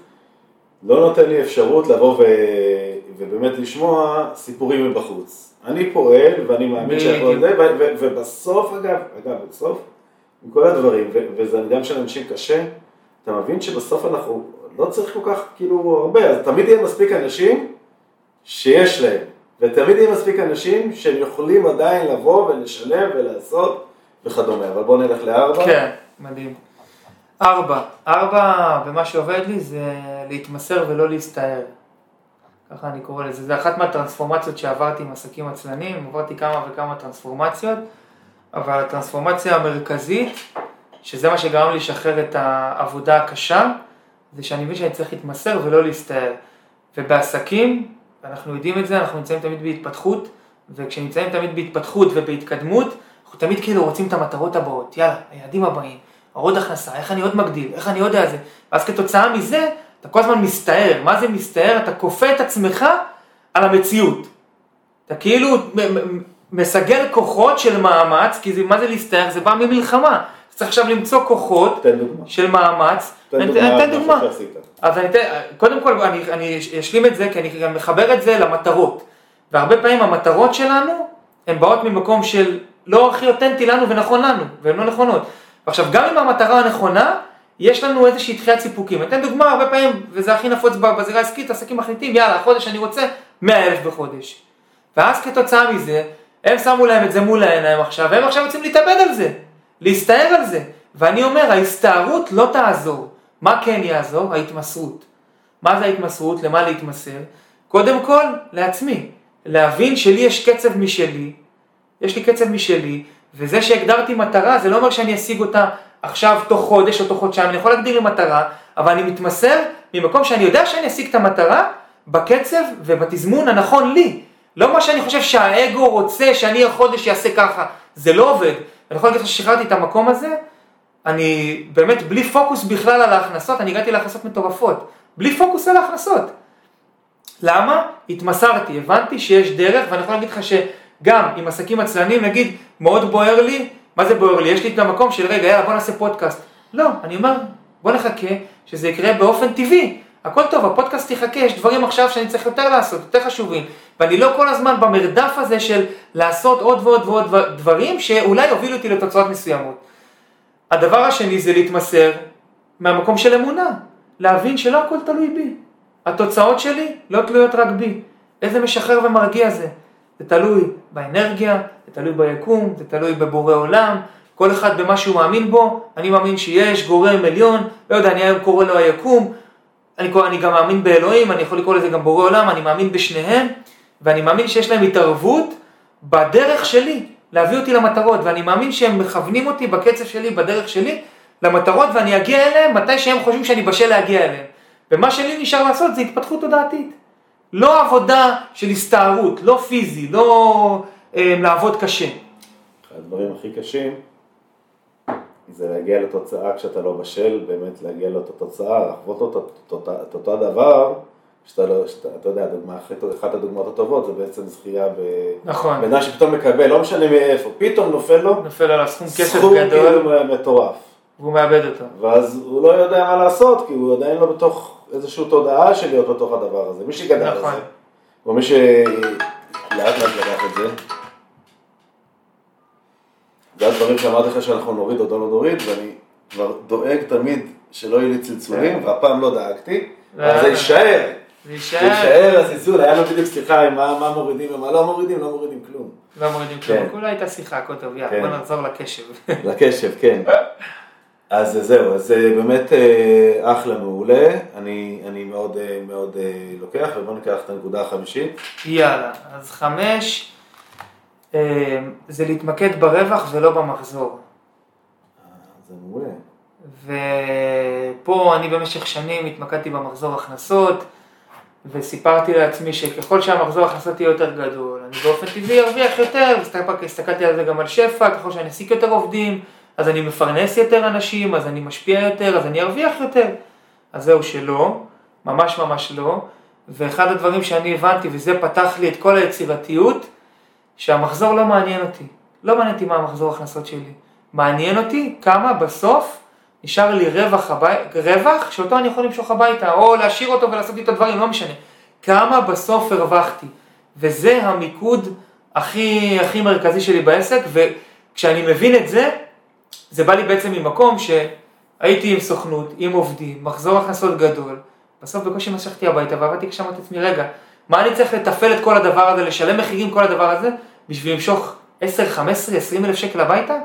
לא נותן לי אפשרות לבוא ו... ובאמת לשמוע סיפורים מבחוץ. אני פועל ואני מאמין שהכל זה, ו... ו... ובסוף אגב, אגב, בסוף, עם כל הדברים, ו... וזה גם של אנשים קשה, אתה מבין שבסוף אנחנו לא צריך כל כך כאילו הרבה, אז תמיד יהיה מספיק אנשים שיש להם, ותמיד יהיה מספיק אנשים שהם יכולים עדיין לבוא ולשלם ולעשות וכדומה, אבל בואו נלך לארבע. כן, מדהים. ארבע, ארבע, ומה שעובד לי זה להתמסר ולא להסתער. ככה אני קורא לזה, זה אחת מהטרנספורמציות שעברתי עם עסקים עצלנים, עברתי כמה וכמה טרנספורמציות, אבל הטרנספורמציה המרכזית, שזה מה שגרם לי לשחרר את העבודה הקשה, זה שאני מבין שאני צריך להתמסר ולא להסתער. ובעסקים, אנחנו יודעים את זה, אנחנו נמצאים תמיד בהתפתחות, וכשנמצאים תמיד בהתפתחות ובהתקדמות, אנחנו תמיד כאילו רוצים את המטרות הבאות, יאללה, היעדים הבאים, עוד הכנסה, איך אני עוד מגדיל, איך אני עוד אעשה, ואז כתוצאה מזה, אתה כל הזמן מסתער, מה זה מסתער? אתה כופה את עצמך על המציאות. אתה כאילו מסגל כוחות של מאמץ, כי זה, מה זה להסתער? זה בא ממלחמה. צריך עכשיו למצוא כוחות תן. של מאמץ. תן דוגמה. משהו דוגמה. אז אני אתן, קודם כל אני, אני אשלים את זה, כי אני גם מחבר את זה למטרות. והרבה פעמים המטרות שלנו, הן באות ממקום של לא הכי אותנטי לנו ונכון לנו, והן לא נכונות. ועכשיו, גם אם המטרה הנכונה, יש לנו איזושהי דחיית סיפוקים. אני אתן דוגמה, הרבה פעמים, וזה הכי נפוץ בזירה העסקית, עסקים מחליטים, יאללה, החודש אני רוצה 100 אלף בחודש. ואז כתוצאה מזה, הם שמו להם את זה מול העיניים עכשיו, והם עכשיו רוצים להתאבד על זה, להסתער על זה. ואני אומר, ההסתערות לא תעזור. מה כן יעזור? ההתמסרות. מה זה ההתמסרות? למה להתמסר? קודם כל, לעצמי. להבין שלי יש קצב משלי, יש לי קצב משלי, וזה שהגדרתי מטרה, זה לא אומר שאני אשיג אותה עכשיו תוך חודש או תוך חודשיים, אני יכול להגדיר לי מטרה, אבל אני מתמסר ממקום שאני יודע שאני אשיג את המטרה בקצב ובתזמון הנכון לי. לא מה שאני חושב שהאגו רוצה שאני החודש אעשה ככה, זה לא עובד. אני יכול להגיד לך ששחררתי את המקום הזה, אני באמת בלי פוקוס בכלל על ההכנסות, אני הגעתי להכנסות מטורפות. בלי פוקוס על ההכנסות. למה? התמסרתי, הבנתי שיש דרך, ואני יכול להגיד לך שגם עם עסקים עצלנים, נגיד, מאוד בוער לי, מה זה בוער לי? יש לי את המקום של רגע, יאללה, בוא נעשה פודקאסט. לא, אני אומר, בוא נחכה שזה יקרה באופן טבעי. הכל טוב, הפודקאסט יחכה, יש דברים עכשיו שאני צריך יותר לעשות, יותר חשובים. ואני לא כל הזמן במרדף הזה של לעשות עוד ועוד ועוד דברים שאולי יובילו אותי לתוצאות מסוימות. הדבר השני זה להתמסר מהמקום של אמונה, להבין שלא הכל תלוי בי. התוצאות שלי לא תלויות רק בי. איזה משחרר ומרגיע זה. זה תלוי באנרגיה, זה תלוי ביקום, זה תלוי בבורא עולם, כל אחד במה שהוא מאמין בו, אני מאמין שיש גורם עליון, לא יודע, אני היום קורא לו היקום, אני, אני גם מאמין באלוהים, אני יכול לקרוא לזה גם בורא עולם, אני מאמין בשניהם, ואני מאמין שיש להם התערבות בדרך שלי, להביא אותי למטרות, ואני מאמין שהם מכוונים אותי בקצב שלי, בדרך שלי, למטרות, ואני אגיע אליהם מתי שהם חושבים שאני בשל להגיע אליהם. ומה שלי נשאר לעשות זה התפתחות תודעתית. לא עבודה של הסתערות, לא פיזי, לא אה, לעבוד קשה. אחד הדברים הכי קשים זה להגיע לתוצאה כשאתה לא בשל, באמת להגיע לאותה תוצאה, לחוות את אותו דבר, שאתה לא, שאתה, אתה יודע, דוגמה, אחת הדוגמאות הטובות זה בעצם זכייה ב... נכון. בן שפתאום מקבל, לא משנה מאיפה, פתאום נופל לו, נופל על הסכום כסף סכום גדול, כאילו מטורף. והוא מאבד אותו. ואז הוא לא יודע מה לעשות, כי הוא עדיין לא בתוך איזושהי תודעה של להיות בתוך הדבר הזה. מי שגדל על נכון. זה, או מי שלאט לאט לקח את זה, זה הדברים שאמרתי לך שאנחנו נוריד או לא נוריד, ואני כבר דואג תמיד שלא יהיו לי צלצולים, והפעם לא דאגתי, אבל זה יישאר. זה יישאר, הצלצול, היה לנו בדיוק שיחה עם מה מורידים ומה לא מורידים, לא מורידים כלום. לא מורידים כן. כלום, כולה הייתה שיחה, הכל טוב, יאללה, כן. בוא נחזור לקשב. לקשב, כן. אז זהו, אז זה באמת אה, אחלה מעולה, אני, אני מאוד אה, מאוד אה, לוקח, ובואו ניקח את הנקודה החמישית. יאללה, אז חמש, אה, זה להתמקד ברווח ולא במחזור. אה, זה מעולה. ופה אני במשך שנים התמקדתי במחזור הכנסות, וסיפרתי לעצמי שככל שהמחזור הכנסות יהיה יותר גדול, אני באופן טבעי ארוויח יותר, הסתכלתי על זה גם על שפע, ככל שאני אעסיק יותר עובדים, אז אני מפרנס יותר אנשים, אז אני משפיע יותר, אז אני ארוויח יותר. אז זהו שלא, ממש ממש לא. ואחד הדברים שאני הבנתי, וזה פתח לי את כל היצירתיות, שהמחזור לא מעניין אותי. לא מעניין אותי מה המחזור ההכנסות שלי. מעניין אותי כמה בסוף נשאר לי רווח, הבי... רווח שאותו אני יכול למשוך הביתה, או להשאיר אותו ולעשות איתו דברים, לא משנה. כמה בסוף הרווחתי. וזה המיקוד הכי, הכי מרכזי שלי בעסק, וכשאני מבין את זה, זה בא לי בעצם ממקום שהייתי עם סוכנות, עם עובדים, מחזור הכנסות גדול, בסוף בקושי משכתי הביתה ועבדתי כשאמרתי לעצמי, רגע, מה אני צריך לתפעל את כל הדבר הזה, לשלם מחירים כל הדבר הזה, בשביל למשוך 10, 15, 20 אלף שקל הביתה?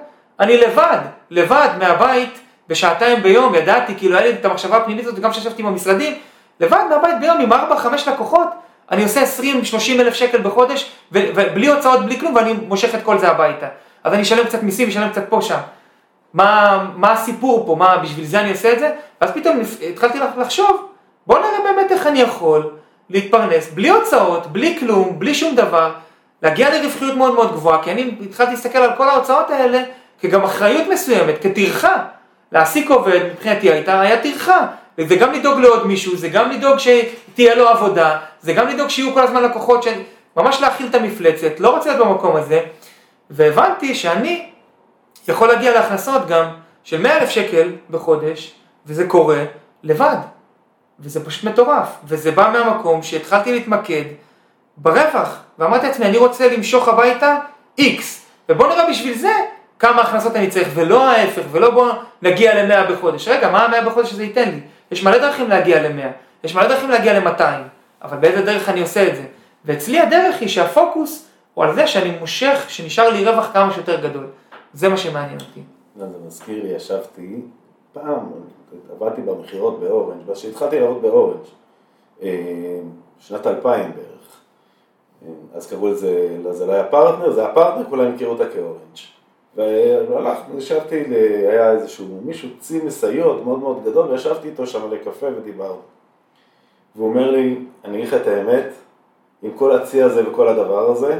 אני לבד, לבד מהבית, בשעתיים ביום, ידעתי, כאילו היה לי את המחשבה הפנימית הזאת, גם כשישבתי עם המשרדים, לבד מהבית ביום עם 4-5 לקוחות, אני עושה 20-30 אלף שקל בחודש, ובלי הוצאות, בלי כלום, ואני מושך את כל זה הביתה. אז אני אשלם קצת מיסים, אשלם קצת פה שם. מה, מה הסיפור פה, מה, בשביל זה אני עושה את זה? ואז פתאום התחלתי לחשוב, בוא נראה באמת איך אני יכול להתפרנס בלי הוצאות, בלי כלום, בלי שום דבר, להגיע לרווחיות מאוד מאוד גבוהה, כי אני התחלתי להסתכל על כל ההוצאות האלה כגם אחריות מסוימת, כטרחה. להעסיק עובד מבחינתי הייתה, היה טרחה, וזה גם לדאוג לעוד מישהו, זה גם לדאוג שתהיה לו עבודה, זה גם לדאוג שיהיו כל הזמן לקוחות, ש... ממש להכיל את המפלצת, לא רוצה להיות במקום הזה, והבנתי שאני יכול להגיע להכנסות גם של 100 אלף שקל בחודש, וזה קורה לבד, וזה פשוט מטורף, וזה בא מהמקום שהתחלתי להתמקד ברווח, ואמרתי לעצמי, אני רוצה למשוך הביתה X, ובוא נראה בשביל זה כמה הכנסות אני צריך, ולא ההפך, ולא בוא נגיע ל-100 בחודש. רגע, מה ה-100 בחודש הזה ייתן לי? יש מלא דרכים להגיע ל-100, יש מלא דרכים להגיע ל-200, אבל באיזה דרך אני עושה את זה? ואצלי הדרך היא שהפוקוס הוא על זה שאני מושך, שנשאר לי רווח כמה שיותר גדול. זה מה שמעניין אותי. לא, זה מזכיר לי, ישבתי פעם, עבדתי במכירות באורנג', אז כשהתחלתי לעבוד באורנג', אה, שנת 2000 בערך. אה, אז קראו לזה, זה לא היה פרטנר, זה היה פרטנר, כולם הכירו אותה כאורנג'. והלכנו, ישבתי, היה איזשהו מישהו, צי משאיות מאוד מאוד גדול, וישבתי איתו שם לקפה ודיברנו. והוא אומר לי, אני אגיד לך את האמת, עם כל הצי הזה וכל הדבר הזה,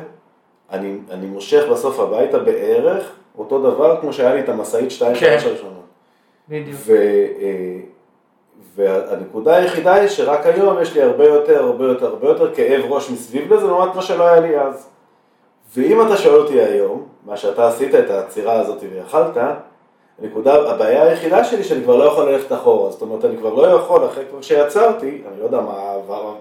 אני, אני מושך בסוף הביתה בערך אותו דבר כמו שהיה לי את המשאית 2 כן. 3 הראשונות. אה, והנקודה היחידה היא שרק היום יש לי הרבה יותר, הרבה יותר, הרבה יותר כאב ראש מסביב לזה, לעומת מה שלא היה לי אז. ואם אתה שואל אותי היום, מה שאתה עשית את העצירה הזאת ויכלת, הנקודה, הבעיה היחידה שלי שאני כבר לא יכול ללכת אחורה, זאת אומרת אני כבר לא יכול, אחרי כבר שיצרתי, אני לא יודע מה, העבר-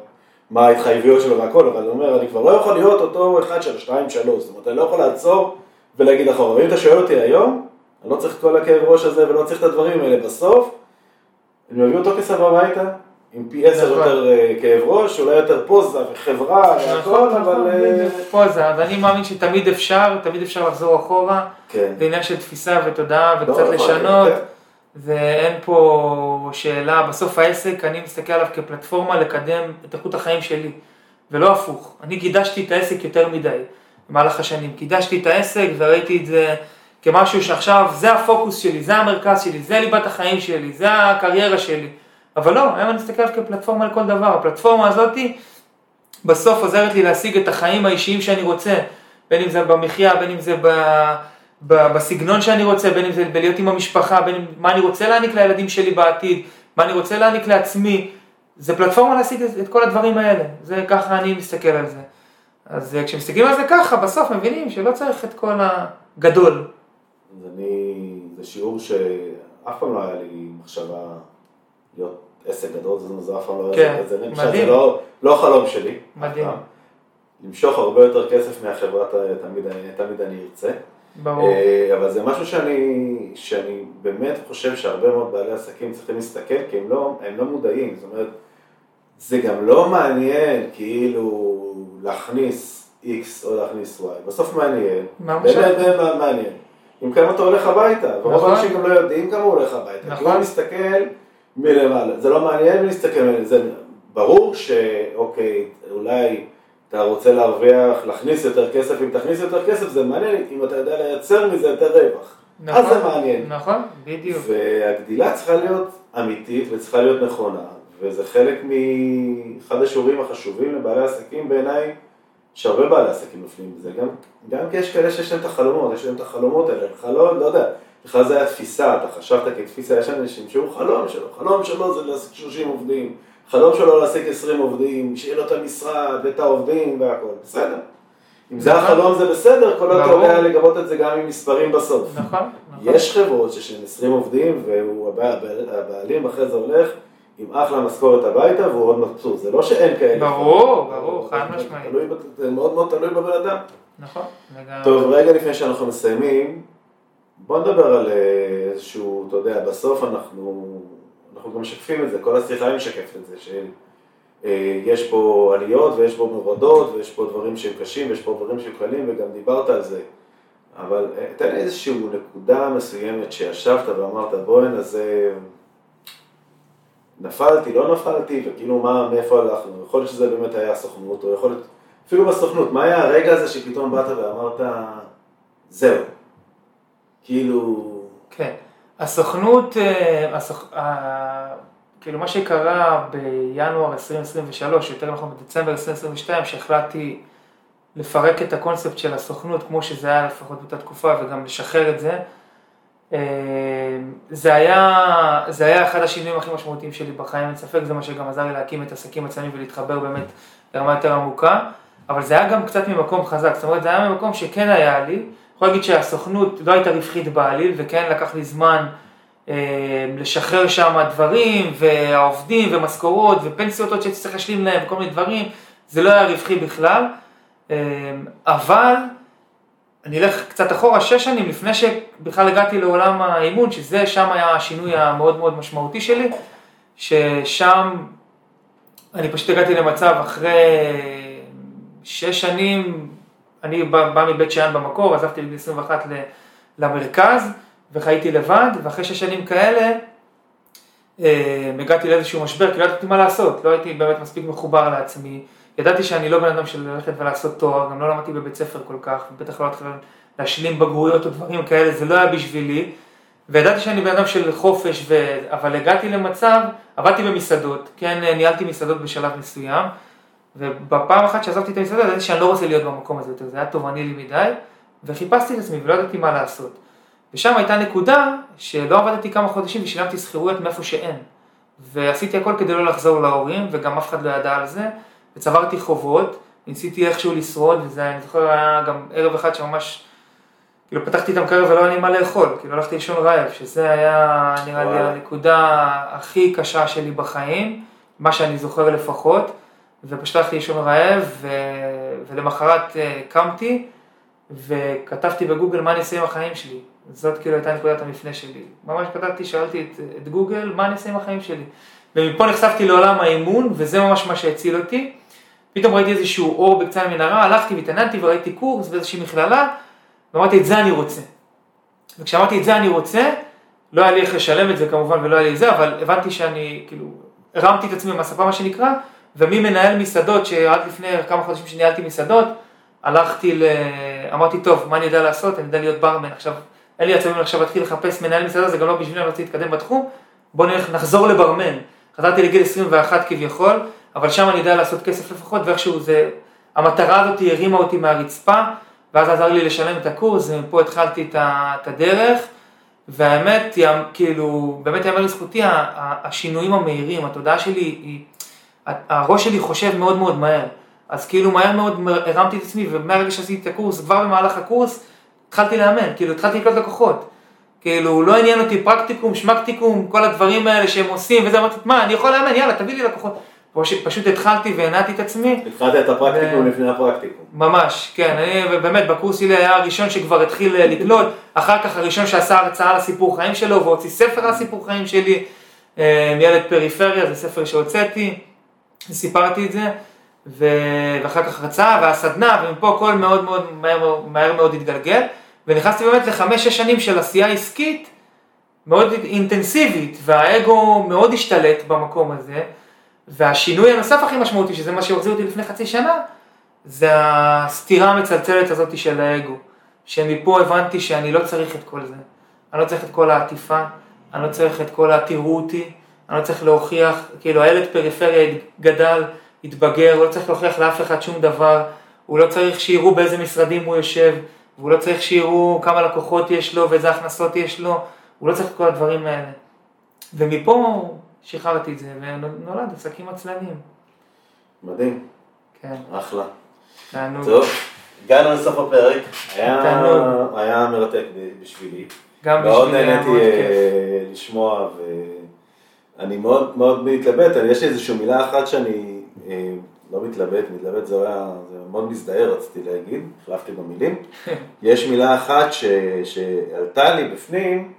מה ההתחייבויות שלו והכל, אבל אני אומר, אני כבר לא יכול להיות אותו אחד של שתיים, שלוש, זאת אומרת אני לא יכול לעצור ולהגיד אחורה, ואם אתה שואל אותי היום, אני לא צריך את כל הכאב ראש הזה ולא צריך את הדברים האלה, בסוף, אני מביא אותו כסף הביתה, עם פי עשר נכון. יותר אה, כאב ראש, אולי יותר פוזה וחברה והכל, נכון, אבל... נכון, אה, בדיוק. פה זה, אז אני מאמין שתמיד אפשר, תמיד אפשר לחזור אחורה, כן. זה עניין של תפיסה ותודעה לא, וקצת נכון, לשנות, כן. ואין פה שאלה, בסוף העסק, אני מסתכל עליו כפלטפורמה לקדם את איכות החיים שלי, ולא הפוך. אני קידשתי את העסק יותר מדי במהלך השנים, קידשתי את העסק וראיתי את זה כמשהו שעכשיו זה הפוקוס שלי, זה המרכז שלי, זה ליבת החיים שלי, זה הקריירה שלי, אבל לא, היום אני מסתכל עליו כפלטפורמה לכל דבר, הפלטפורמה הזאתי בסוף עוזרת לי להשיג את החיים האישיים שאני רוצה, בין אם זה במחיה, בין אם זה ב, ב, בסגנון שאני רוצה, בין אם זה בלהיות עם המשפחה, בין אם מה אני רוצה להעניק לילדים שלי בעתיד, מה אני רוצה להעניק לעצמי, זה פלטפורמה להשיג את, את כל הדברים האלה, זה ככה אני מסתכל על זה. אז אה, כשמסתכלים על זה ככה, בסוף מבינים שלא צריך את כל הגדול. אני, זה שיעור שאף פעם לא היה לי מחשבה להיות עסק גדול, זה, זה אף פעם לא כן, היה, זה, זה, מדהים. זה לא, לא החלום שלי. מדהים. למשוך הרבה יותר כסף מהחברה תמיד, תמיד אני ארצה. ברור. אה, אבל זה משהו שאני, שאני באמת חושב שהרבה מאוד בעלי עסקים צריכים להסתכל, כי הם לא, הם לא מודעים, זאת אומרת, זה גם לא מעניין כאילו להכניס X או להכניס Y, בסוף מעניין, משנה? באמת מעניין, עם כמה אתה הולך הביתה, ורוב נכון. האנשים גם לא יודעים כמה הוא הולך הביתה, נכון. כי הוא מסתכל מלמעלה, זה לא מעניין להסתכל מלמעלה, זה ברור שאוקיי, אולי אתה רוצה להרוויח, להכניס יותר כסף, אם תכניס יותר כסף זה מעניין, אם אתה יודע לייצר מזה יותר רווח, אז זה מעניין. נכון, בדיוק. והגדילה צריכה להיות אמיתית וצריכה להיות נכונה, וזה חלק מאחד השיעורים החשובים לבעלי עסקים בעיניי, שהרבה בעלי עסקים נופלים בזה, גם, גם כי יש כאלה שיש להם את החלומות, יש להם את החלומות האלה, חלום, לא יודע, בכלל זה היה תפיסה, אתה חשבת כתפיסה, יש אנשים שהוא חלום שלו, חלום שלו זה להעסיק 30 עובדים, חלום שלו להעסיק 20 עובדים, שיהיה לו את המשרד ואת העובדים והכל, בסדר. אם זה נכון. החלום זה בסדר, כל עוד אתה. יודע לגבות את זה גם עם מספרים בסוף. נכון, נכון. יש חברות שיש להן 20 עובדים והבעלים אחרי זה הולך עם אחלה משכורת הביתה והוא עוד מבסוט, זה לא שאין כאלה. ברור, ברור, חד משמעית. זה מאוד מאוד תלוי בבן אדם. נכון. טוב, רגע לפני שאנחנו מסיימים, בוא נדבר על אה, איזשהו, אתה יודע, בסוף אנחנו, אנחנו גם משקפים את זה, כל השיחה היא משקפת את זה, שיש פה עליות ויש פה מורדות ויש פה דברים שהם קשים ויש פה דברים שהם קלים וגם דיברת על זה. אבל אה, תן איזושהי נקודה מסוימת שישבת ואמרת, בוא'נה זה... נפלתי, לא נפלתי, וכאילו מה, מאיפה הלכנו, יכול להיות שזה באמת היה הסוכנות, או יכול להיות, אפילו בסוכנות, מה היה הרגע הזה שפתאום באת ואמרת, זהו, כאילו, כן. הסוכנות, אה, הסוכ... כאילו מה שקרה בינואר 2023, יותר נכון בדצמבר 2022, שהחלטתי לפרק את הקונספט של הסוכנות כמו שזה היה לפחות באותה תקופה וגם לשחרר את זה, זה היה, זה היה אחד השינויים הכי משמעותיים שלי בחיים, אין ספק, זה מה שגם עזר לי להקים את עסקים עצמיים ולהתחבר באמת לרמה יותר עמוקה, אבל זה היה גם קצת ממקום חזק, זאת אומרת זה היה ממקום שכן היה לי, יכול להגיד שהסוכנות לא הייתה רווחית בעליל וכן לקח לי זמן אה, לשחרר שם דברים והעובדים ומשכורות ופנסיות עוד שהייתי צריך להשלים להם וכל מיני דברים, זה לא היה רווחי בכלל, אה, אבל אני אלך קצת אחורה, שש שנים לפני שבכלל הגעתי לעולם האימון, שזה שם היה השינוי המאוד מאוד משמעותי שלי, ששם אני פשוט הגעתי למצב אחרי שש שנים, אני בא, בא מבית שאן במקור, עזבתי בגיל 21 ל- למרכז וחייתי לבד, ואחרי שש שנים כאלה אה, הגעתי לאיזשהו משבר, כי לא ידעתי מה לעשות, לא הייתי באמת מספיק מחובר לעצמי, ידעתי שאני לא בן אדם של ללכת ולעשות תואר, גם לא למדתי בבית ספר כל כך, בטח לא התחיל להשלים בגרויות או דברים כאלה, זה לא היה בשבילי, וידעתי שאני בן אדם של חופש, ו... אבל הגעתי למצב, עבדתי במסעדות, כן, ניהלתי מסעדות בשלב מסוים, ובפעם אחת שעזבתי את המסעדה, ידעתי שאני לא רוצה להיות במקום הזה יותר, זה היה תובעני לי מדי, וחיפשתי את עצמי ולא ידעתי מה לעשות. ושם הייתה נקודה שלא עבדתי כמה חודשים ושילמתי שכירויות מאיפה שאין. ועשיתי הכל כדי לא לחזור להורים, וגם אף אחד לא ידע על זה, וצברתי חובות, ניסיתי איכשהו לשרוד, וזה, אני זוכר, היה גם ערב אחד שממש, כאילו פתחתי את המקרר ולא היה לי מה לאכול, כאילו הלכתי לישון רעב, שזה היה נראה לי. הנקודה הכי קשה שלי בחיים, מה שאני זוכר לפחות, ופשוט הלכתי לישון רעב, ו... ולמחרת אה, קמתי, וכתבתי בגוגל מה אני אעשה עם החיים שלי. זאת כאילו הייתה נקודת המפנה שלי. ממש כתבתי, שאלתי את, את גוגל, מה אני אעשה עם החיים שלי. ומפה נחשפתי לעולם האימון, וזה ממש מה שהציל אותי. פתאום ראיתי איזשהו אור בקצה המנהרה, הלכתי והתעניינתי וראיתי קורס באיזושהי מכללה, ואמרתי, את זה אני רוצה. וכשאמרתי, את זה אני רוצה, לא היה לי איך לשלם את זה כמובן, ולא היה לי זה, אבל הבנתי שאני, כאילו, הרמתי את עצמי מהספה, מה שנקרא, וממנהל מסעדות, שעד לפני כמה חודשים שניהלתי מסעדות, הלכתי ל... אמרתי, טוב, מה אני יודע לעשות? אני יודע להיות ברמן. עכשיו, אין לי עצבים עכשיו להתחיל לחפש מנהל מסעדה, זה גם לא בשבילי, אני רוצה להתקדם בתחום. בוא נלך, נחזור לברמן. חזרתי לגיל 21 כביכול, אבל שם אני יודע לעשות כסף לפחות, ואיכשהו זה, המטרה הזאת הרימה אותי מהרצפה, ואז עזר לי לשלם את הקורס, ומפה התחלתי את הדרך, והאמת, כאילו, באמת יאמר לזכותי, השינויים המהירים, התודעה שלי היא, הראש שלי חושב מאוד מאוד מהר. אז כאילו מהר מאוד הרמתי את עצמי, ומהרגע שעשיתי את הקורס, כבר במהלך הקורס, התחלתי לאמן, כאילו התחלתי לקלוט לקוחות. כאילו, לא עניין אותי פרקטיקום, שמקטיקום, כל הדברים האלה שהם עושים, וזה אמרתי, מה, אני יכול לאמן, יאללה, תביא לי לקוחות. פשוט התחלתי והנעתי את עצמי. התחלת את הפרקטיקום לפני הפרקטיקום. ממש, כן, אני באמת בקורס שלי היה הראשון שכבר התחיל אה, לקלוט, אחר כך הראשון שעשה הרצאה על הסיפור חיים שלו והוציא ספר על הסיפור חיים שלי, אה, ילד פריפריה, זה ספר שהוצאתי, סיפרתי את זה, ואחר כך הרצאה והסדנה, ומפה הכל מאוד מאוד מהר, מהר מאוד התגלגל, ונכנסתי באמת לחמש-שש שנים של עשייה עסקית מאוד אינטנסיבית, והאגו מאוד השתלט במקום הזה. והשינוי הנוסף הכי משמעותי, שזה מה שהחזיר אותי לפני חצי שנה, זה הסתירה המצלצלת הזאת של האגו. שמפה הבנתי שאני לא צריך את כל זה. אני לא צריך את כל העטיפה, אני לא צריך את כל ה"תראו אותי", אני לא צריך להוכיח, כאילו הילד פריפריה גדל, התבגר, הוא לא צריך להוכיח לאף אחד שום דבר, הוא לא צריך שיראו באיזה משרדים הוא יושב, והוא לא צריך שיראו כמה לקוחות יש לו ואיזה הכנסות יש לו, הוא לא צריך את כל הדברים האלה. ומפה שחררתי את זה, ונולד עסקים עצלניים. מדהים. כן. אחלה. תענוג. טוב, הגענו לסוף הפרק, היה, היה מרתק בשבילי. גם בשבילי מאוד נהניתי אה, לשמוע, ואני מאוד מאוד מתלבט, יש לי איזושהי מילה אחת שאני אה, לא מתלבט, מתלבט זה היה, זה מאוד מזדהה רציתי להגיד, החלפתי במילים. יש מילה אחת ש, שעלתה לי בפנים,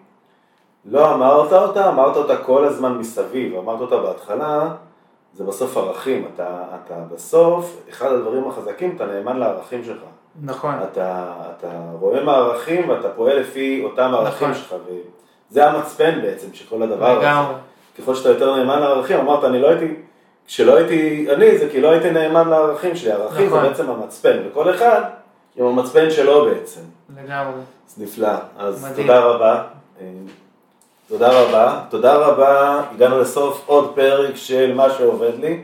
לא אמרת אותה, אמרת אותה כל הזמן מסביב, אמרת אותה בהתחלה, זה בסוף ערכים, אתה, אתה בסוף, אחד הדברים החזקים, אתה נאמן לערכים שלך. נכון. אתה, אתה רואה מהערכים ואתה פועל לפי אותם ערכים נכון. שלך, וזה המצפן בעצם של כל הדבר הזה. לגמרי. ככל שאתה יותר נאמן לערכים, אמרת, אני לא הייתי, כשלא הייתי אני, זה כי לא הייתי נאמן לערכים שלי, הערכים נכון. זה בעצם המצפן, וכל אחד עם המצפן שלו בעצם. לגמרי. אז נפלא, אז מדהים. תודה רבה. תודה רבה. תודה רבה, הגענו לסוף עוד פרק של מה שעובד לי.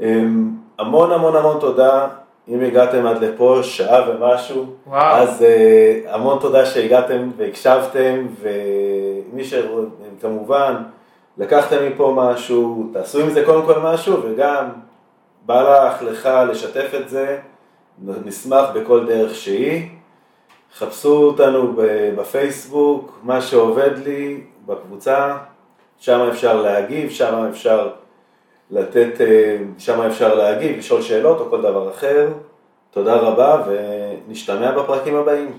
אמ, המון המון המון תודה. אם הגעתם עד לפה, שעה ומשהו, וואו. אז uh, המון תודה שהגעתם והקשבתם, ומי שכמובן לקחתם מפה משהו, תעשו עם זה קודם כל משהו, וגם בא לך לך לשתף את זה, נשמח בכל דרך שהיא. חפשו אותנו בפייסבוק, מה שעובד לי בקבוצה, שם אפשר להגיב, שם אפשר לתת, אה, שם אפשר להגיב, לשאול שאלות או כל דבר אחר. תודה רבה ונשתמע בפרקים הבאים.